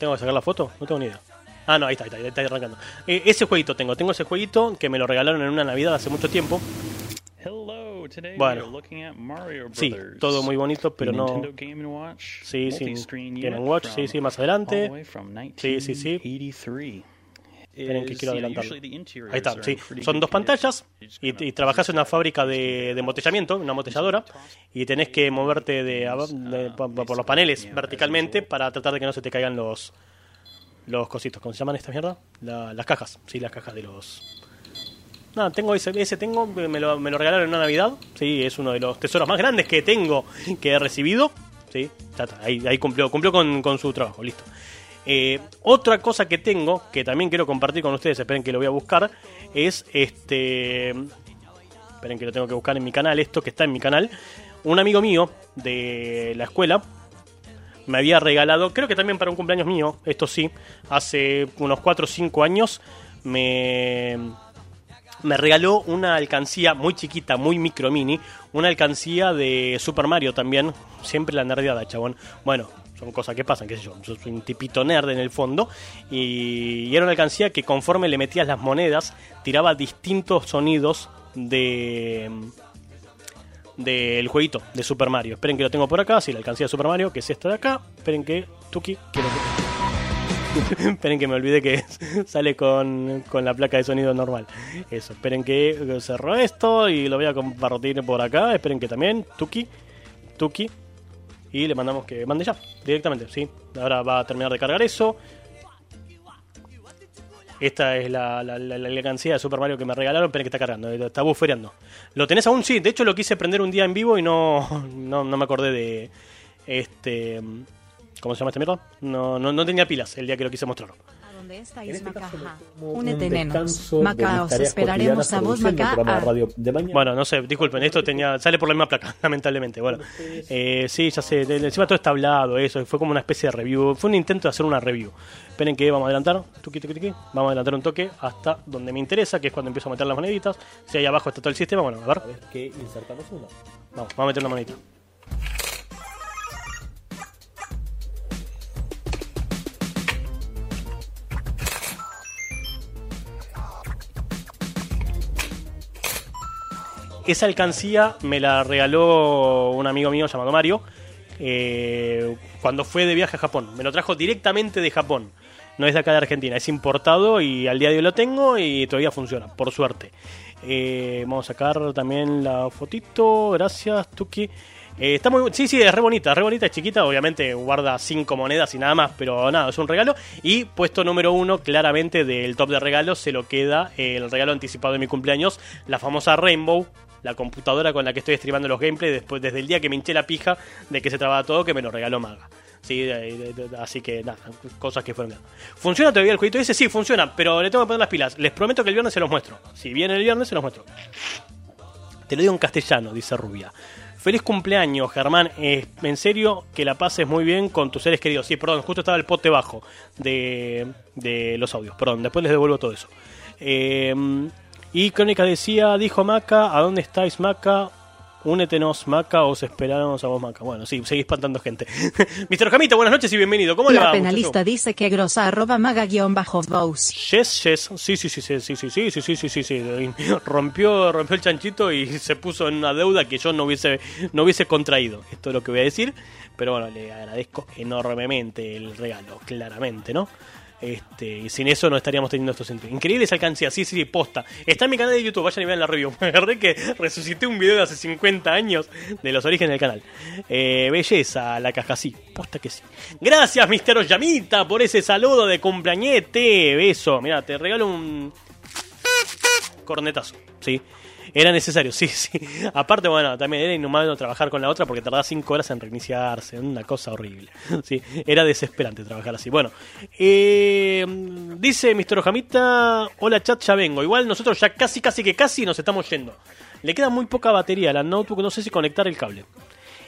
¿Tengo que sacar la foto? No tengo ni idea. Ah, no, ahí está, ahí está, ahí está arrancando. Eh, ese jueguito tengo, tengo ese jueguito que me lo regalaron en una Navidad hace mucho tiempo. Bueno. Sí, todo muy bonito, pero no. Sí, sí. Game Watch, sí, sí, más adelante. Sí, sí, sí. 1983. Esperen que quiero know, adelantarlo. Ahí está, sí. Son dos pantallas y, y trabajás en una fábrica de, de embotellamiento, una embotelladora, y tenés que moverte de, de- por, por los paneles verticalmente para tratar de que no se te caigan los los cositos. ¿Cómo se llaman esta mierda? La- las cajas, sí, las cajas de los... Nada, tengo ese, ese tengo, me lo, me lo regalaron en una Navidad, sí, es uno de los tesoros más grandes que tengo, que he recibido, sí, ahí, ahí cumplió, cumplió con, con su trabajo, listo. Eh, otra cosa que tengo, que también quiero compartir con ustedes, esperen que lo voy a buscar, es este... Esperen que lo tengo que buscar en mi canal, esto que está en mi canal. Un amigo mío de la escuela me había regalado, creo que también para un cumpleaños mío, esto sí, hace unos 4 o 5 años, me, me regaló una alcancía muy chiquita, muy micro mini, una alcancía de Super Mario también, siempre la nerdeada, chabón. Bueno, son cosas que pasan, qué sé yo, soy un tipito nerd en el fondo, y, y era una alcancía que conforme le metías las monedas, tiraba distintos sonidos de del jueguito de Super Mario. Esperen que lo tengo por acá, sí, la alcancía de Super Mario, que es esta de acá. Esperen que, Tuki, quiero que... esperen que me olvide que sale con, con la placa de sonido normal. Eso, esperen que cerro esto y lo voy a compartir por acá. Esperen que también, Tuki, Tuki. Y le mandamos que mande ya, directamente, sí. Ahora va a terminar de cargar eso. Esta es la, la, la, la de Super Mario que me regalaron, esperen que está cargando, eh, está buffereando. ¿Lo tenés aún? Sí, de hecho lo quise prender un día en vivo y no, no, me acordé de este... ¿Cómo se llama esta mierda? No, no, no tenía pilas el día que lo quise mostrar. ¿Dónde está En este un Únete, nenos. descanso de Maca, os esperaremos a vos, Maca. el programa de radio de mañana. Bueno, no sé, disculpen, esto tenía sale por la misma placa, lamentablemente. Bueno, eh, sí, ya sé, de- encima todo está hablado, eso, fue como una especie de review, fue un intento de hacer una review. Esperen que vamos a adelantar, tuqui, tuqui, tuqui, vamos a adelantar un toque hasta donde me interesa, que es cuando empiezo a meter las moneditas. Si ahí abajo está todo el sistema, bueno, a ver. que insertamos una. Vamos, vamos a meter una monedita. Esa alcancía me la regaló un amigo mío llamado Mario eh, cuando fue de viaje a Japón. Me lo trajo directamente de Japón. No es de acá de Argentina, es importado y al día de hoy lo tengo y todavía funciona, por suerte. Eh, vamos a sacar también la fotito. Gracias, Tuki. Eh, está muy, sí, sí, es re bonita, re bonita, es chiquita, obviamente guarda cinco monedas y nada más, pero nada, es un regalo. Y puesto número uno, claramente del top de regalos, se lo queda el regalo anticipado de mi cumpleaños, la famosa Rainbow, la computadora con la que estoy streamando los gameplays después, desde el día que me hinché la pija de que se trababa todo, que me lo regaló Maga. Sí, así que nada, cosas que fueron. ¿Funciona todavía el jueguito ese? Sí, funciona, pero le tengo que poner las pilas. Les prometo que el viernes se los muestro. Si viene el viernes, se los muestro. Te lo digo en castellano, dice Rubia. Feliz cumpleaños, Germán. En serio, que la pases muy bien con tus seres queridos. Sí, perdón, justo estaba el pote bajo de, de los audios. Perdón, después les devuelvo todo eso. Eh, y Crónica decía, dijo Maca, ¿a dónde estáis Maca? Únetenos Maca, os esperamos a vos Maca. Bueno, sí, seguís espantando gente. Mr. Jamito, buenas noches y bienvenido. ¿Cómo le La va? penalista dice que grosa arroba maga-bows. Yes, yes, sí, sí, sí, sí, sí, sí, sí, sí, sí, sí, sí, sí. Rompió, rompió el chanchito y se puso en una deuda que yo no hubiese, no hubiese contraído. Esto es lo que voy a decir, pero bueno, le agradezco enormemente el regalo, claramente, ¿no? Este, y sin eso no estaríamos teniendo estos. Increíbles alcancías, sí, sí, posta. Está en mi canal de YouTube, vayan y vean la review. Me agarré que resucité un video de hace 50 años de los orígenes del canal. Eh, belleza, la caja, sí, posta que sí. Gracias, Mr. Oyamita, por ese saludo de cumpleañete. Beso, mira, te regalo un cornetazo, sí. Era necesario, sí, sí. Aparte, bueno, también era inhumano trabajar con la otra porque tardaba 5 horas en reiniciarse, una cosa horrible. Sí, era desesperante trabajar así. Bueno, eh, dice Mr. Ojamita, hola chat, ya vengo. Igual nosotros ya casi, casi que casi nos estamos yendo. Le queda muy poca batería a la notebook, no sé si conectar el cable.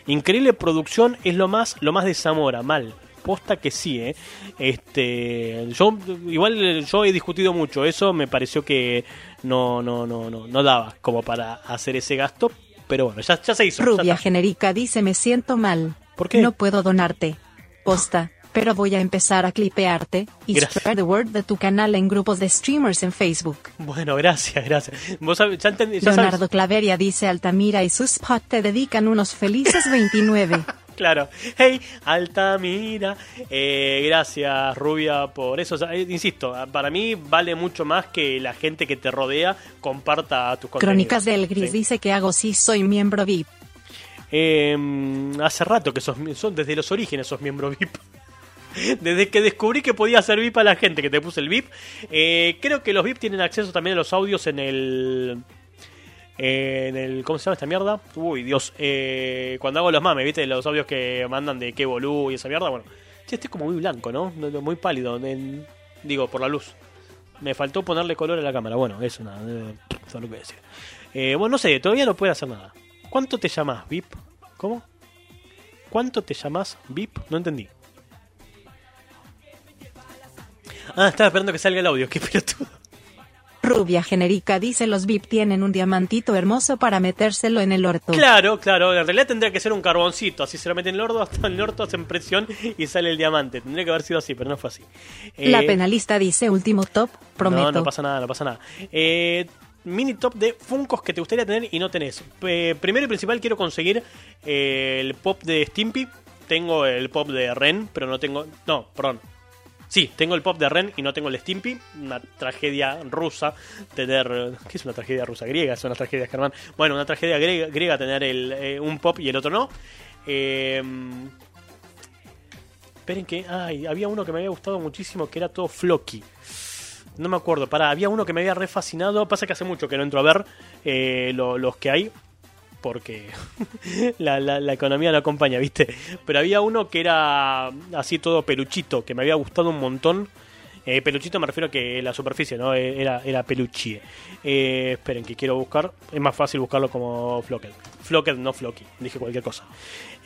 Increíble producción es lo más, lo más de Zamora, mal. Posta que sí, ¿eh? Este, yo, igual yo he discutido mucho eso, me pareció que no, no, no, no, no daba como para hacer ese gasto, pero bueno, ya, ya se hizo. Rubia genérica dice me siento mal. ¿Por qué? No puedo donarte. Posta. Pero voy a empezar a clipearte y Gracias. spread the word de tu canal en grupos de streamers en Facebook. Bueno, gracias, gracias. Vos sabés, ya entendí, ya Leonardo sabes. Claveria dice Altamira y su spot te dedican unos felices 29. Claro. Hey, Altamira. Eh, gracias, Rubia, por eso. O sea, eh, insisto, para mí vale mucho más que la gente que te rodea comparta tus contenidos. Crónicas del Gris Sí. dice que hago si soy miembro VIP. Eh, hace rato que sos, son desde los orígenes sos miembro VIP. Desde que descubrí que podía ser VIP a la gente que te puse el VIP. Eh, creo que los VIP tienen acceso también a los audios en el. En el. ¿Cómo se llama esta mierda? Uy, Dios. Eh, cuando hago los mames, ¿viste? Los audios que mandan de qué bolú y esa mierda. Bueno, sí, estoy como muy blanco, ¿no? Muy pálido. en- digo, por la luz. Me faltó ponerle color a la cámara. Bueno, eso nada. eh, Eso es lo que voy a decir. Eh, bueno, no sé, todavía no puede hacer nada. ¿Cuánto te llamas VIP? ¿Cómo? ¿Cuánto te llamas VIP? No entendí. Ah, estaba esperando que salga el audio. Qué pelotudo. Rubia genérica dice los VIP tienen un diamantito hermoso para metérselo en el orto. Claro, claro. En realidad tendría que ser un carboncito. Así se lo mete en el orto, hasta el orto hacen presión y sale el diamante. Tendría que haber sido así, pero no fue así. La Eh, penalista dice último top, prometo. No, no pasa nada, no pasa nada. Eh, mini top de Funcos que te gustaría tener y no tenés. Eh, primero y principal quiero conseguir eh, el pop de Stimpy. Tengo el pop de Ren, pero no tengo... No, perdón. Sí, tengo el pop de Ren y no tengo el Stimpy. Una tragedia rusa tener... ¿Qué es una tragedia rusa? Griega, es una tragedia germán. Bueno, una tragedia griega, griega tener el, eh, un pop y el otro no. Eh, esperen que... Ay, había uno que me había gustado muchísimo que era todo flocky. No me acuerdo, pará, había uno que me había refascinado. Pasa que hace mucho que no entro a ver eh, lo- los que hay. Porque la, la- la economía no acompaña, ¿viste? Pero había uno que era así todo peluchito, que me había gustado un montón. Eh, peluchito me refiero a que la superficie, ¿no? Eh, Era, era peluchie. Eh, esperen, que quiero buscar. Es más fácil buscarlo como Flocked. Flocked, no Flocky. Dije cualquier cosa.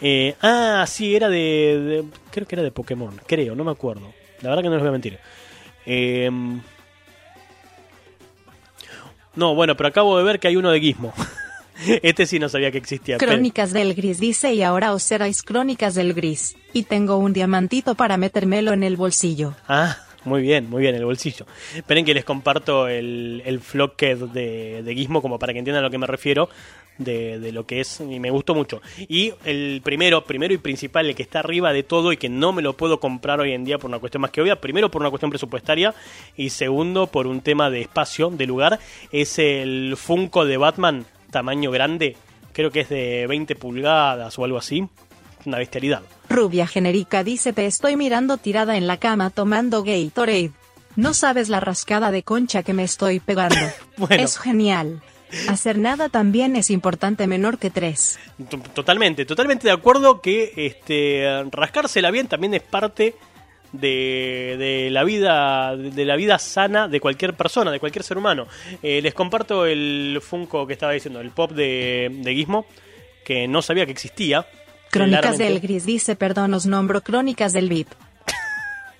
Eh, ah, sí, era de, Creo que era de Pokémon. Creo, no me acuerdo. La verdad que no les voy a mentir. Eh, no, bueno, pero acabo de ver que hay uno de Gizmo. este sí no sabía que existía. Crónicas del Gris dice y ahora os seráis Crónicas del Gris. Y tengo un diamantito para metérmelo en el bolsillo. Ah, muy bien, muy bien, el bolsillo. Esperen que les comparto el, el Flocked de, de Gizmo como para que entiendan a lo que me refiero de, de lo que es y me gustó mucho. Y el primero, primero y principal, el que está arriba de todo y que no me lo puedo comprar hoy en día por una cuestión más que obvia, primero por una cuestión presupuestaria y segundo por un tema de espacio, de lugar, es el Funko de Batman tamaño grande, creo que es de 20 pulgadas o algo así, una bestialidad. Rubia genérica dice te estoy mirando tirada en la cama tomando Gatorade. No sabes la rascada de concha que me estoy pegando. Bueno. Es genial. Hacer nada también es importante menor que tres. Totalmente, totalmente de acuerdo que este rascársela bien también es parte de, de la vida de la vida sana de cualquier persona, de cualquier ser humano. Eh, les comparto el Funko que estaba diciendo, el pop de, de Gizmo. que no sabía que existía. Crónicas Claramente. del Gris dice, perdón, os nombro Crónicas del VIP.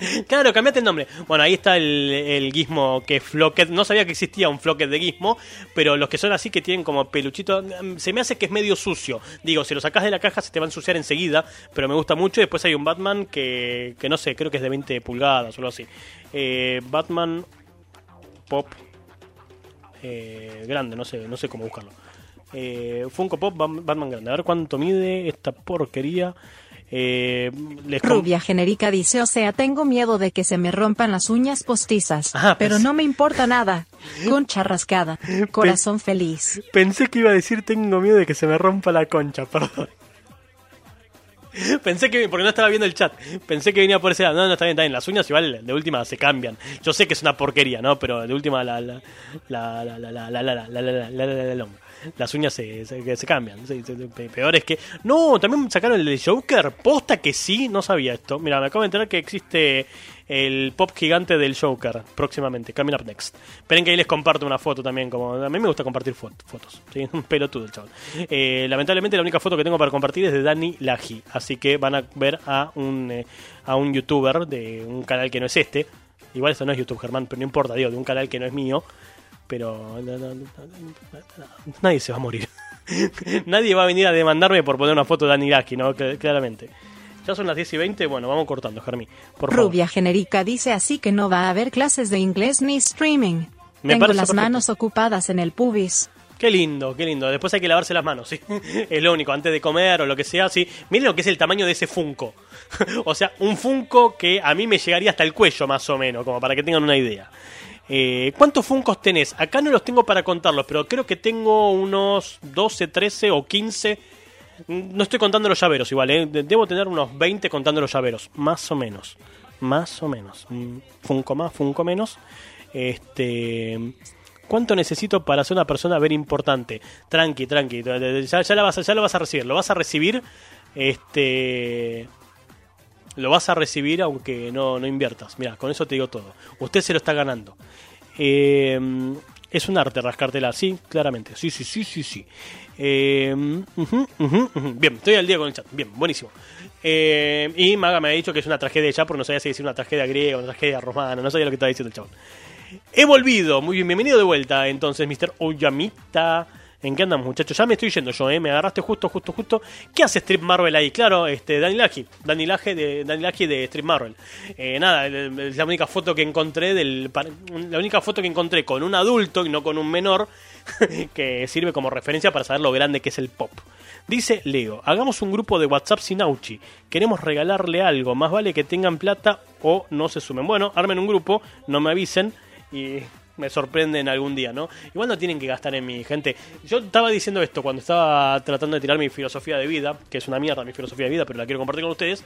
Claro, cambiate el nombre. Bueno, ahí está el, el gizmo que es Flocket. No sabía que existía un Flocket de gizmo, pero los que son así que tienen como peluchito, mm, se me hace que es medio sucio. Digo, si lo sacas de la caja se te va a ensuciar enseguida, pero me gusta mucho. Después hay un Batman que, que no sé, creo que es de 20 pulgadas o algo así. Eh, Batman Pop eh, grande, no sé, no sé cómo buscarlo. Eh, Funko Pop Batman grande. A ver cuánto mide esta porquería. Eh, les Rubia genérica dice, o sea, tengo miedo de que se me rompan las uñas postizas, Ah, pero pues- no me importa nada. Concha rascada, corazón feliz. Pensé que iba a decir tengo miedo de que se me rompa la concha, perdón. Pensé que, porque no estaba viendo el chat, pensé que venía por ese lado. No, no, está bien, está bien. Las uñas igual de última se cambian. Yo sé que es una porquería, ¿no? Pero de última la, la, la, la, la, la, la, la, la, la, la, la, la, la, la, las uñas se, se, cambian. Peor es que. No, también sacaron el Joker. Posta que sí, no sabía esto. Mira, me acabo de enterar que existe el pop gigante del Joker próximamente. Coming up next. Esperen que ahí les comparto una foto también. Como a mí me gusta compartir fo- fotos. ¿sí? Un pelotudo el chaval. Eh, lamentablemente la única foto que tengo para compartir es de Dani Laji. Así que van a ver a un, eh, a un youtuber de un canal que no es este. Igual esto no es YouTube, Germán, pero no importa, digo, de un canal que no es mío. Pero nadie se va a morir. nadie va a venir a demandarme por poner una foto de Dani Laji, ¿no? Cl- Claramente. Ya son las 10 y 20, bueno, vamos cortando, Germí. Por favor. Rubia genérica dice así que no va a haber clases de inglés ni streaming. Me Tengo parece las perfecto. manos ocupadas en el pubis. Qué lindo, qué lindo. Después hay que lavarse las manos, ¿sí? Es lo único, antes de comer o lo que sea, ¿sí? Miren lo que es el tamaño de ese Funko. o sea, un Funko que a mí me llegaría hasta el cuello, más o menos, como para que tengan una idea. Eh, ¿Cuántos Funcos tenés? Acá no los tengo para contarlos, pero creo que tengo unos 12, 13 o 15. Mm, No estoy contando los llaveros igual, ¿eh? De- Debo tener unos 20 contando los llaveros, más o menos. Más o menos. Mm, Funko más, Funko menos. Este. ¿Cuánto necesito para ser una persona ver importante? Tranqui, tranqui. Ya, ya la vas, ya lo vas a recibir. Lo vas a recibir. Este. Lo vas a recibir aunque no, no inviertas. Mira, con eso te digo todo. Usted se lo está ganando. Eh, es un arte rascártela, sí, claramente. Sí, sí, sí, sí, sí. Ujú. Bien, estoy al día con el chat. Bien, buenísimo. Eh, y Maga me ha dicho que es una tragedia ya, porque no sabía si decir una tragedia griega, una tragedia romana, no sabía lo que estaba diciendo el chabón. He volvido, muy bien, bienvenido de vuelta entonces, Mr. Oyamita. ¿En qué andamos, muchachos? Ya me estoy yendo yo, ¿eh? Me agarraste justo, justo, justo. ¿Qué hace Strip Marvel ahí? Claro, este, Dani Laji. Dani de, Dani de Strip Marvel. Eh, nada, es la única foto que encontré del... La única foto que encontré con un adulto y no con un menor que sirve como referencia para saber lo grande que es el pop. Dice Leo, hagamos un grupo de WhatsApp sin Auchi. Queremos regalarle algo. Más vale que tengan plata o no se sumen. Bueno, armen un grupo, no me avisen y me sorprenden algún día, ¿no? Igual no tienen que gastar en mi gente. Yo estaba diciendo esto cuando estaba tratando de tirar mi filosofía de vida, que es una mierda mi filosofía de vida, pero la quiero compartir con ustedes.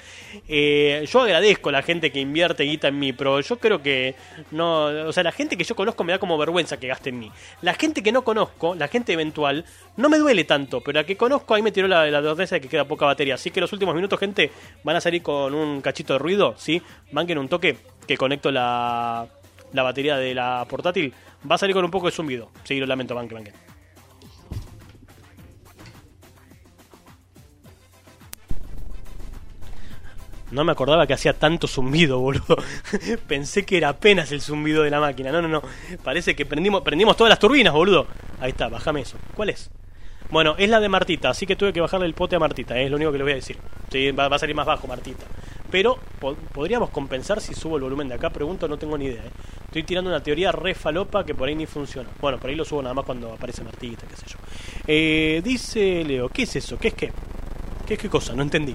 Eh, yo agradezco a la gente que invierte guita en mí, pero yo creo que no. O sea, la gente que yo conozco me da como vergüenza que gaste en mí. La gente que no conozco, la gente eventual, no me duele tanto, pero la que conozco ahí me tiró la, la advertencia de que queda poca batería. Así que los últimos minutos, gente, van a salir con un cachito de ruido, ¿sí? Banquen un toque que conecto la, la batería de la portátil. Va a salir con un poco de zumbido. Sí, lo lamento, banquen. No me acordaba que hacía tanto zumbido, boludo. Pensé que era apenas el zumbido de la máquina. No, no, no. Parece que prendimos, prendimos todas las turbinas, boludo. Ahí está, bájame eso. ¿Cuál es? Bueno, es la de Martita, así que tuve que bajarle el pote a Martita, ¿eh? es lo único que le voy a decir. Sí, va a salir más bajo, Martita. Pero po- podríamos compensar si subo el volumen de acá, pregunto, no tengo ni idea. ¿eh? Estoy tirando una teoría re falopa que por ahí ni funciona. Bueno, por ahí lo subo nada más cuando aparece Martita, qué sé yo. Eh, dice Leo, ¿qué es eso? ¿Qué es qué? ¿Qué es qué cosa? No entendí.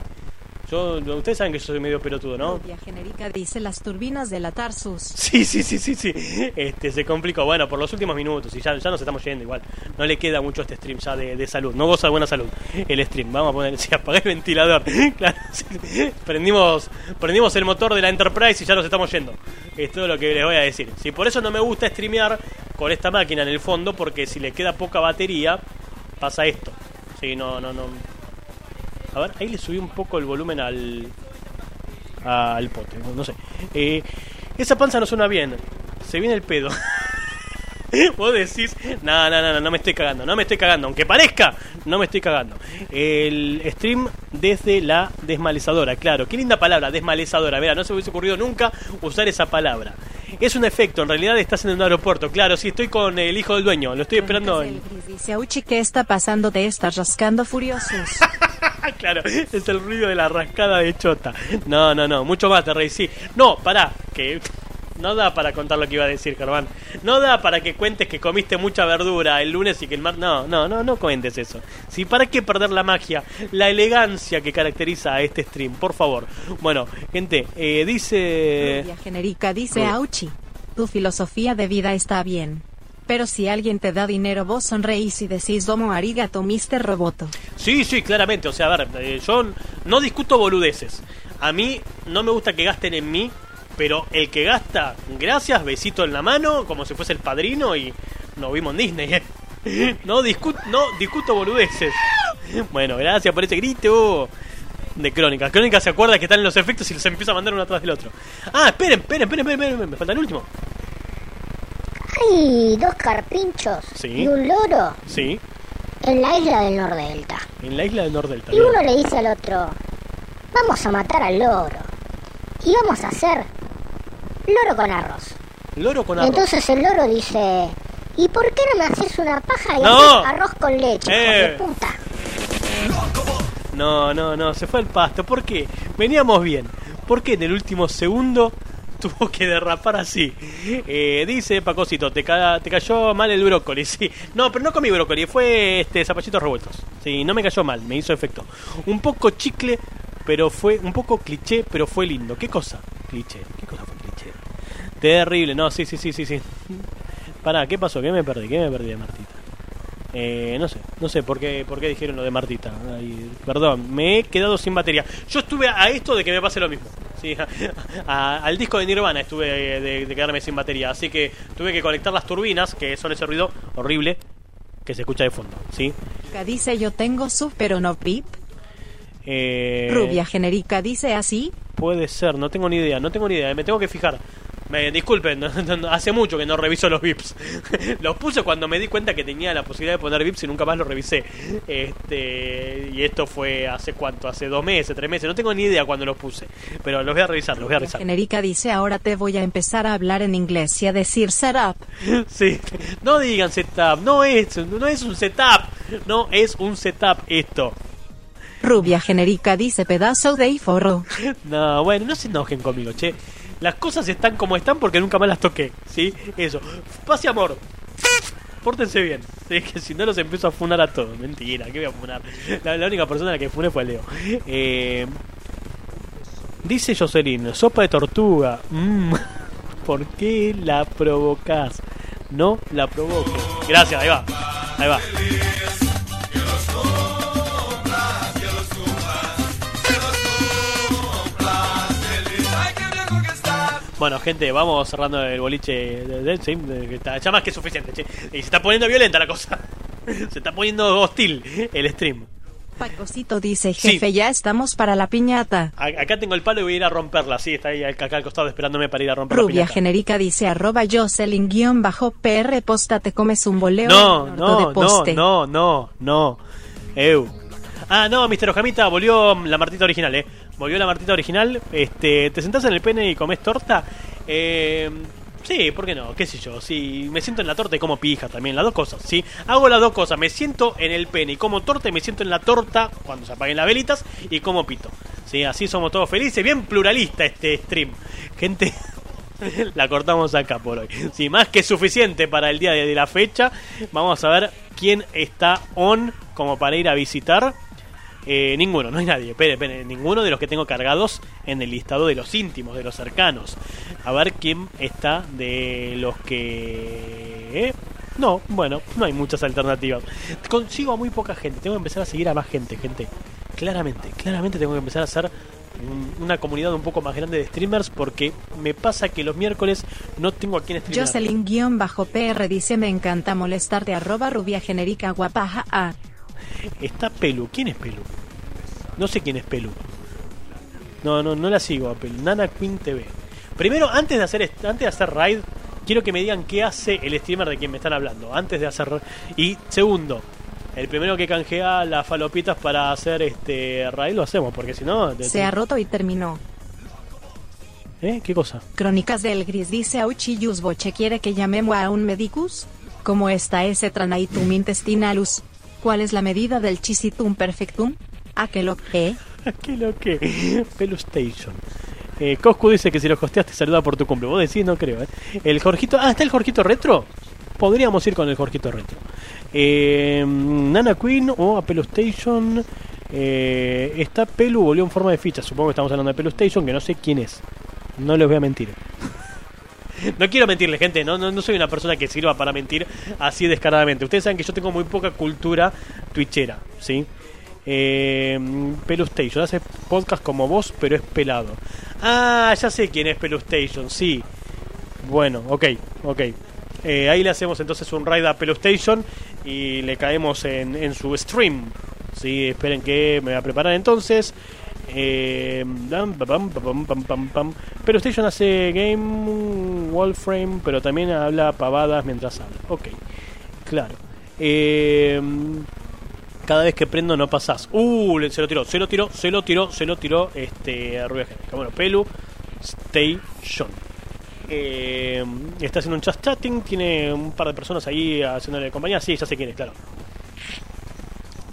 Yo, ustedes saben que yo soy medio pelotudo, ¿no? Rubia genérica dice las turbinas de la Tarsus. Sí, sí, sí, sí, sí. Este, se complicó. Bueno, por los últimos minutos y ya, ya nos estamos yendo igual. No le queda mucho a este stream ya de, de salud. No goza de buena salud. El stream. Vamos a poner, si apagué el ventilador. Claro, sí. prendimos, prendimos el motor de la Enterprise y ya nos estamos yendo. Es todo lo que les voy a decir. Si por eso no me gusta streamear con esta máquina en el fondo, porque si le queda poca batería, pasa esto. Sí, no, no, no. A ver, ahí le subí un poco el volumen al. al pote, no sé. Eh, esa panza no suena bien. Se viene el pedo. Vos decís, no, no, no, no, no me estoy cagando, no me estoy cagando, aunque parezca, no me estoy cagando. El stream desde la desmalezadora, claro, qué linda palabra, desmalezadora, verá, no se me hubiese ocurrido nunca usar esa palabra. Es un efecto, en realidad estás en un aeropuerto, claro, sí, estoy con el hijo del dueño, lo estoy esperando en... Dice ¿qué está pasando? Te estás rascando furiosos. claro, es el ruido de la rascada de chota. No, no, no, mucho más te reí, sí. No, pará, que no da para contar lo que iba a decir, Germán. No da para que cuentes que comiste mucha verdura el lunes y que el mar... No, no, no, no cuentes eso. Sí, ¿para qué perder la magia, la elegancia que caracteriza a este stream? Por favor. Bueno, gente, eh, dice... Rubia genérica dice Rubia. Auchi. Tu filosofía de vida está bien. Pero si alguien te da dinero, vos sonreís y decís domo arigato, Mr. Roboto. Sí, sí, claramente. O sea, a ver, eh, yo no discuto boludeces. A mí no me gusta que gasten en mí, pero el que gasta, gracias, besito en la mano, como si fuese el padrino y nos vimos en Disney. ¿eh? No, discu no discuto boludeces. Bueno, gracias por ese grito de Crónica. Crónica se acuerda que están en los efectos y los empieza a mandar uno atrás del otro. Ah, esperen, esperen, esperen, esperen, esperen, me falta el último. Hay dos carpinchos Sí. y un loro Sí, en la isla del Nordelta. en la isla del Nordelta. Y uno le dice al otro, vamos a matar al loro. Y vamos a hacer loro con arroz. Loro con arroz. entonces el loro dice, ¿y por qué no me haces una paja y No. arroz con leche, hijo Eh. de puta? No, no, no, se fue al pasto. ¿Por qué? Veníamos bien. ¿Por qué en el último segundo tuvo que derrapar así? Eh, dice Pacosito, te, ca- te cayó mal el brócoli, sí. No, pero no comí brócoli, fue este zapallitos revueltos. Sí, no me cayó mal, me hizo efecto. Un poco chicle, pero fue un poco cliché, pero fue lindo. ¿Qué cosa? Cliché. ¿Qué cosa fue? Terrible, no, sí, sí, sí, sí, sí. Pará, ¿qué pasó? ¿Qué me perdí? ¿Qué me perdí de Martita? Eh, no sé, no sé por qué, por qué dijeron lo de Martita. Ay, perdón, me he quedado sin batería. Yo estuve a esto de que me pase lo mismo. Sí, a- al disco de Nirvana estuve de, de quedarme sin batería. Así que tuve que conectar las turbinas, que son ese ruido horrible que se escucha de fondo. ¿sí? Dice yo tengo sub pero no pip. Eh, Rubia genérica dice así. Puede ser, no tengo ni idea, no tengo ni idea, me tengo que fijar. Me disculpen, no- no- hace mucho que no reviso los VIPs. los puse cuando me di cuenta que tenía la posibilidad de poner VIPs y nunca más los revisé. Este, y esto fue hace cuánto, hace dos meses, tres meses, no tengo ni idea cuando los puse. Pero los voy a revisar, los voy a revisar. Genérica dice ahora te voy a empezar a hablar en inglés y a decir setup. Sí, no digan setup, no es, no es un setup, no es un setup esto. Rubia genérica dice pedazo de forro. No, bueno, no se enojen conmigo, che. Las cosas están como están porque nunca más las toqué, ¿sí? Eso. Paz y amor. Pórtense bien. Sí, que si no los empiezo a funar a todos. Mentira, ¿qué voy a funar? La, única persona a la que funé fue Leo. Eh, dice Jocelyn, sopa de tortuga. Mm, ¿Por qué la provocas? No la provoco. Gracias, ahí va. Ahí va. Bueno, gente, vamos cerrando el boliche de, de- sí, de- que está ya más que suficiente, che. Y se está poniendo violenta la cosa. Se está poniendo hostil el stream. Pacosito dice Sí. jefe ya estamos para la piñata. A- Acá tengo el palo y voy a ir a romperla. Sí, está ahí acá al costado esperándome para ir a romper la Rubia piñata. genérica dice arroba Jocelyn guion bajo PR posta te comes un boleo No, no, de no, poste. no, no, no. Eu. Ah, no, Mr. Ojamita, volvió la Martita original, eh. Volvió la Martita original. Este, ¿te sentás en el pene y comes torta? Eh, sí, ¿por qué no? ¿Qué sé yo? Si me siento en la torta y como pija también, las dos cosas, ¿sí? Hago las dos cosas, me siento en el pene y como torta y me siento en la torta cuando se apaguen las velitas y como pito. Sí, así somos todos felices, bien pluralista este stream. Gente, la cortamos acá por hoy. Sí, más que suficiente para el día de la fecha. Vamos a ver quién está on como para ir a visitar. Eh, ninguno, no hay nadie. Espere, espere, ninguno de los que tengo cargados en el listado de los íntimos, de los cercanos. A ver quién está de los que. ¿eh? No, bueno, no hay muchas alternativas. Consigo a muy poca gente. Tengo que empezar a seguir a más gente, gente. Claramente, claramente tengo que empezar a hacer un- una comunidad un poco más grande de streamers porque me pasa que los miércoles no tengo a quien streamear. Jocelyn guion bajo PR dice me encanta molestarte arroba rubia genérica guapaja a Está Pelu. ¿Quién es Pelu? No sé quién es Pelu. No, no, no la sigo a Pelu. Nana Queen TV. Primero, antes de hacer antes de hacer raid, quiero que me digan qué hace el streamer de quien me están hablando antes de hacer. Y segundo, el primero que canjea las falopitas para hacer este raid lo hacemos, porque si no. Se ha roto y terminó. ¿Eh? ¿Qué cosa? Crónicas del Gris dice Auchillus Boche quiere que llamemos a un medicus. ¿Cómo está ese tranaitum intestinalus? ¿Cuál es la medida del chisitum perfectum? ¿A qué lo que? ¿Qué lo que? Pelustation. Eh, Coscu dice que si lo hosteaste saluda por tu cumple. Vos decís, no creo. ¿eh? El Jorgito. Ah, ¿está el Jorgito Retro? Podríamos ir con el Jorgito Retro. Eh, Nana Queen o a Pelustation. Eh, está Pelu, volvió en forma de ficha. Supongo que estamos hablando de Pelustation, que no sé quién es. No les voy a mentir. No quiero mentirle, gente. No, no, no soy una persona que sirva para mentir así descaradamente. Ustedes saben que yo tengo muy poca cultura twitchera, ¿sí? Eh, Pelustation hace podcast como vos, pero es pelado. Ah, ya sé quién es Pelustation, sí. Bueno, ok, ok. Eh, ahí le hacemos entonces un raid a Pelustation y le caemos en, en su stream. Sí, esperen que me voy a preparar entonces. Eh, pam. Pelustation hace game wallframe, pero también habla pavadas mientras habla. Ok, claro. Eh, cada vez que prendo no pasás. Uh, se lo tiró, se lo tiró, se lo tiró, se lo tiró este Rubia Génica. Bueno, Pelu Station. Eh, está haciendo un chat chatting, tiene un par de personas ahí haciéndole compañía. Sí, ya sé quién es, claro.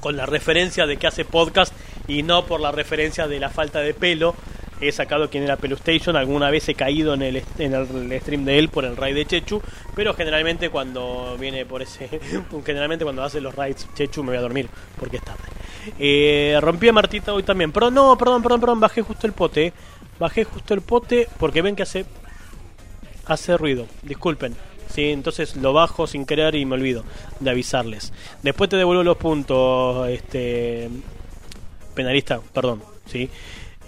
Con la referencia de que hace podcast y no por la referencia de la falta de pelo. He sacado quién era Pelustation. Alguna vez he caído en el, en el stream de él por el raid de Chechu. Pero generalmente cuando viene por ese. generalmente cuando hace los raids Chechu me voy a dormir porque es tarde. Eh, rompí a Martita hoy también. Pero no, perdón, perdón, perdón. Bajé justo el pote. Bajé justo el pote porque ven que hace. Hace ruido. Disculpen. Sí, entonces lo bajo sin querer y me olvido de avisarles. Después te devuelvo los puntos, este penalista, perdón, sí.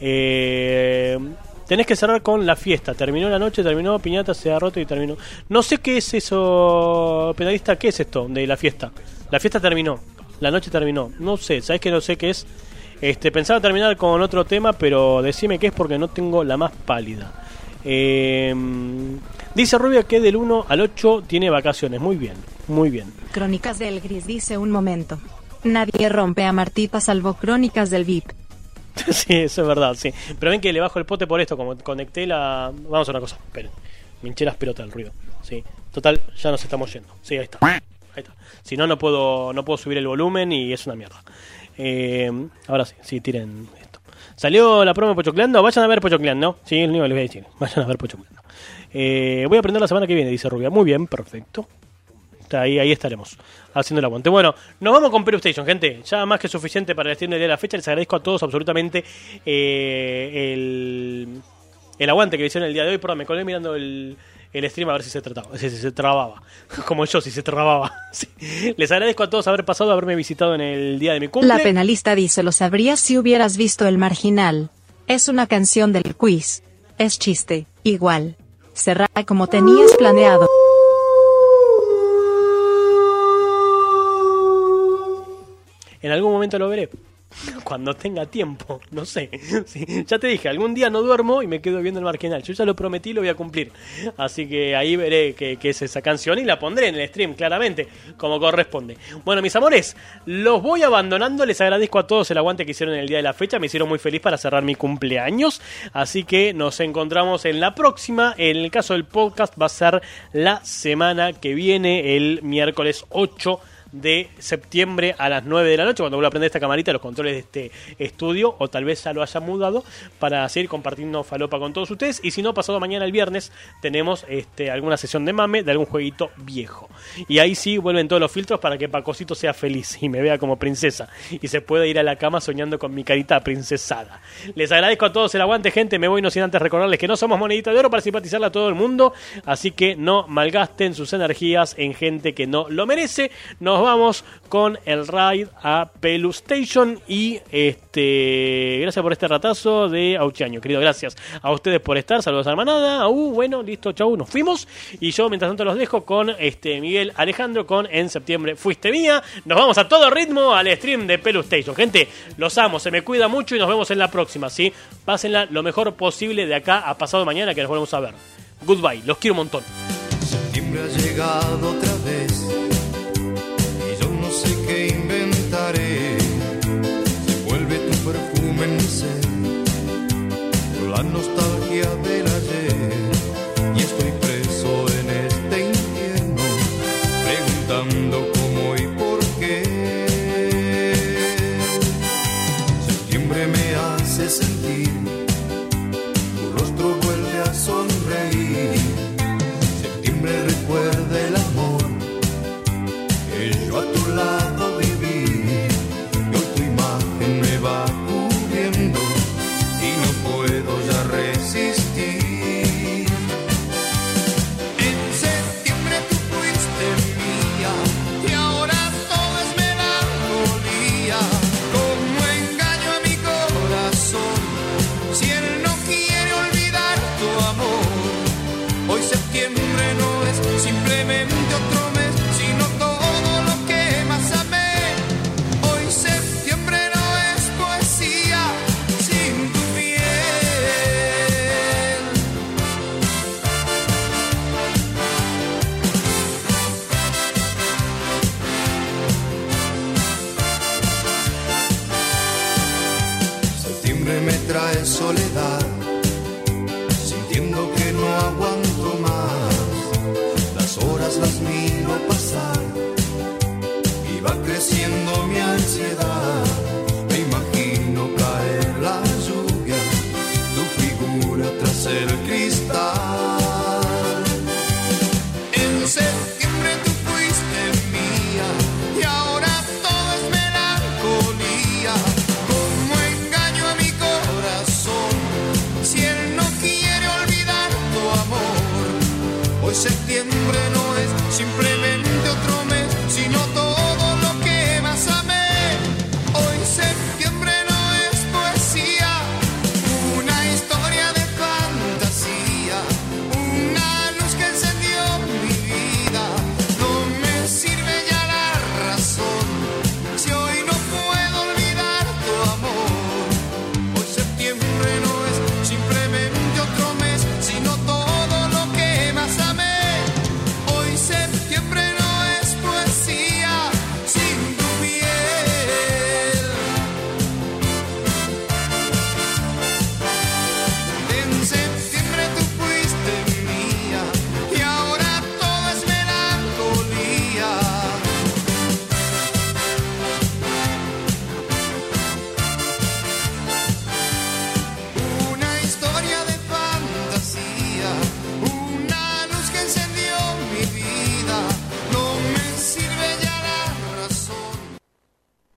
Eh, tenés que cerrar con la fiesta. Terminó la noche, terminó piñata, se ha roto y terminó. No sé qué es eso, penalista, ¿qué es esto de la fiesta? La fiesta terminó, la noche terminó. No sé, sabes que no sé qué es. Este, pensaba terminar con otro tema, pero decime qué es porque no tengo la más pálida. Eh, dice Rubia que del 1 al 8 tiene vacaciones. Muy bien, muy bien. Crónicas del Gris dice un momento. Nadie rompe a Martita salvo Crónicas del VIP. sí, eso es verdad, sí. Pero ven que le bajo el pote por esto, como conecté la... Vamos a una cosa, esperen. Me hinché las pelotas del ruido. Sí. Total, ya nos estamos yendo. Sí, ahí está. Ahí está. Si no, no puedo, no puedo subir el volumen y es una mierda. Eh, ahora sí, sí, tiren esto. Salió la promo de Pochocleando. Vayan a ver Pochocleando. Sí, es lo único que les voy a decir. Vayan a ver Pochocleando. Eh, voy a aprender la semana que viene, dice Rubia. Muy bien, perfecto. Ahí, ahí estaremos, haciendo el aguante. Bueno, nos vamos con Peru Station, gente. Ya más que suficiente para día de la fecha. Les agradezco a todos absolutamente eh, el, el aguante que hicieron el día de hoy. Perdón, me colé mirando el, el stream a ver si se trataba, si, se trababa. Como yo, si se trababa. Les agradezco a todos haber pasado, haberme visitado en el día de mi cumple. La penalista dice lo sabrías si hubieras visto el marginal. Es una canción del quiz. Es chiste, igual. Cerra como tenías planeado. En algún momento lo veré. Cuando tenga tiempo, no sé. Ya te dije, algún día no duermo y me quedo viendo el marginal. Yo ya lo prometí lo voy a cumplir. Así que ahí veré qué es esa canción y la pondré en el stream, claramente, como corresponde. Bueno, mis amores, los voy abandonando. Les agradezco a todos el aguante que hicieron en el día de la fecha. Me hicieron muy feliz para cerrar mi cumpleaños. Así que nos encontramos en la próxima. En el caso del podcast va a ser la semana que viene, el miércoles 8 de septiembre a las 9 de la noche, cuando vuelva a prender esta camarita, los controles de este estudio, o tal vez ya lo haya mudado, para seguir compartiendo falopa con todos ustedes. Y si no, pasado mañana el viernes, tenemos este, alguna sesión de mame de algún jueguito viejo. Y ahí sí vuelven todos los filtros para que Pacosito sea feliz y me vea como princesa. Y se pueda ir a la cama soñando con mi carita princesada. Les agradezco a todos el aguante, gente. Me voy no sin antes recordarles que no somos monedita de oro para simpatizarle a todo el mundo. Así que no malgasten sus energías en gente que no lo merece. Nos vamos con el raid a Pelu Station y este gracias por este ratazo de Auchaño, querido, gracias a ustedes por estar, saludos a la manada, uh, bueno, listo, chau, nos fuimos y yo mientras tanto los dejo con este Miguel Alejandro con En septiembre fuiste mía, nos vamos a todo ritmo al stream de Pelu Station, gente, los amo, se me cuida mucho y nos vemos en la próxima, ¿sí? Pásenla lo mejor posible de acá a pasado mañana que nos volvemos a ver. Goodbye, los quiero un montón. Septiembre ha llegado